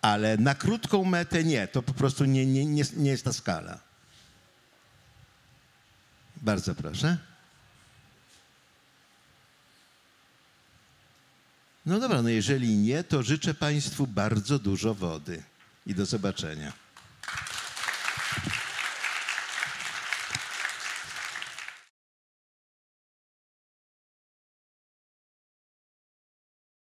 Ale na krótką metę nie, to po prostu nie, nie, nie, nie jest ta skala. Bardzo proszę. No dobra, no jeżeli nie, to życzę Państwu bardzo dużo wody i do zobaczenia.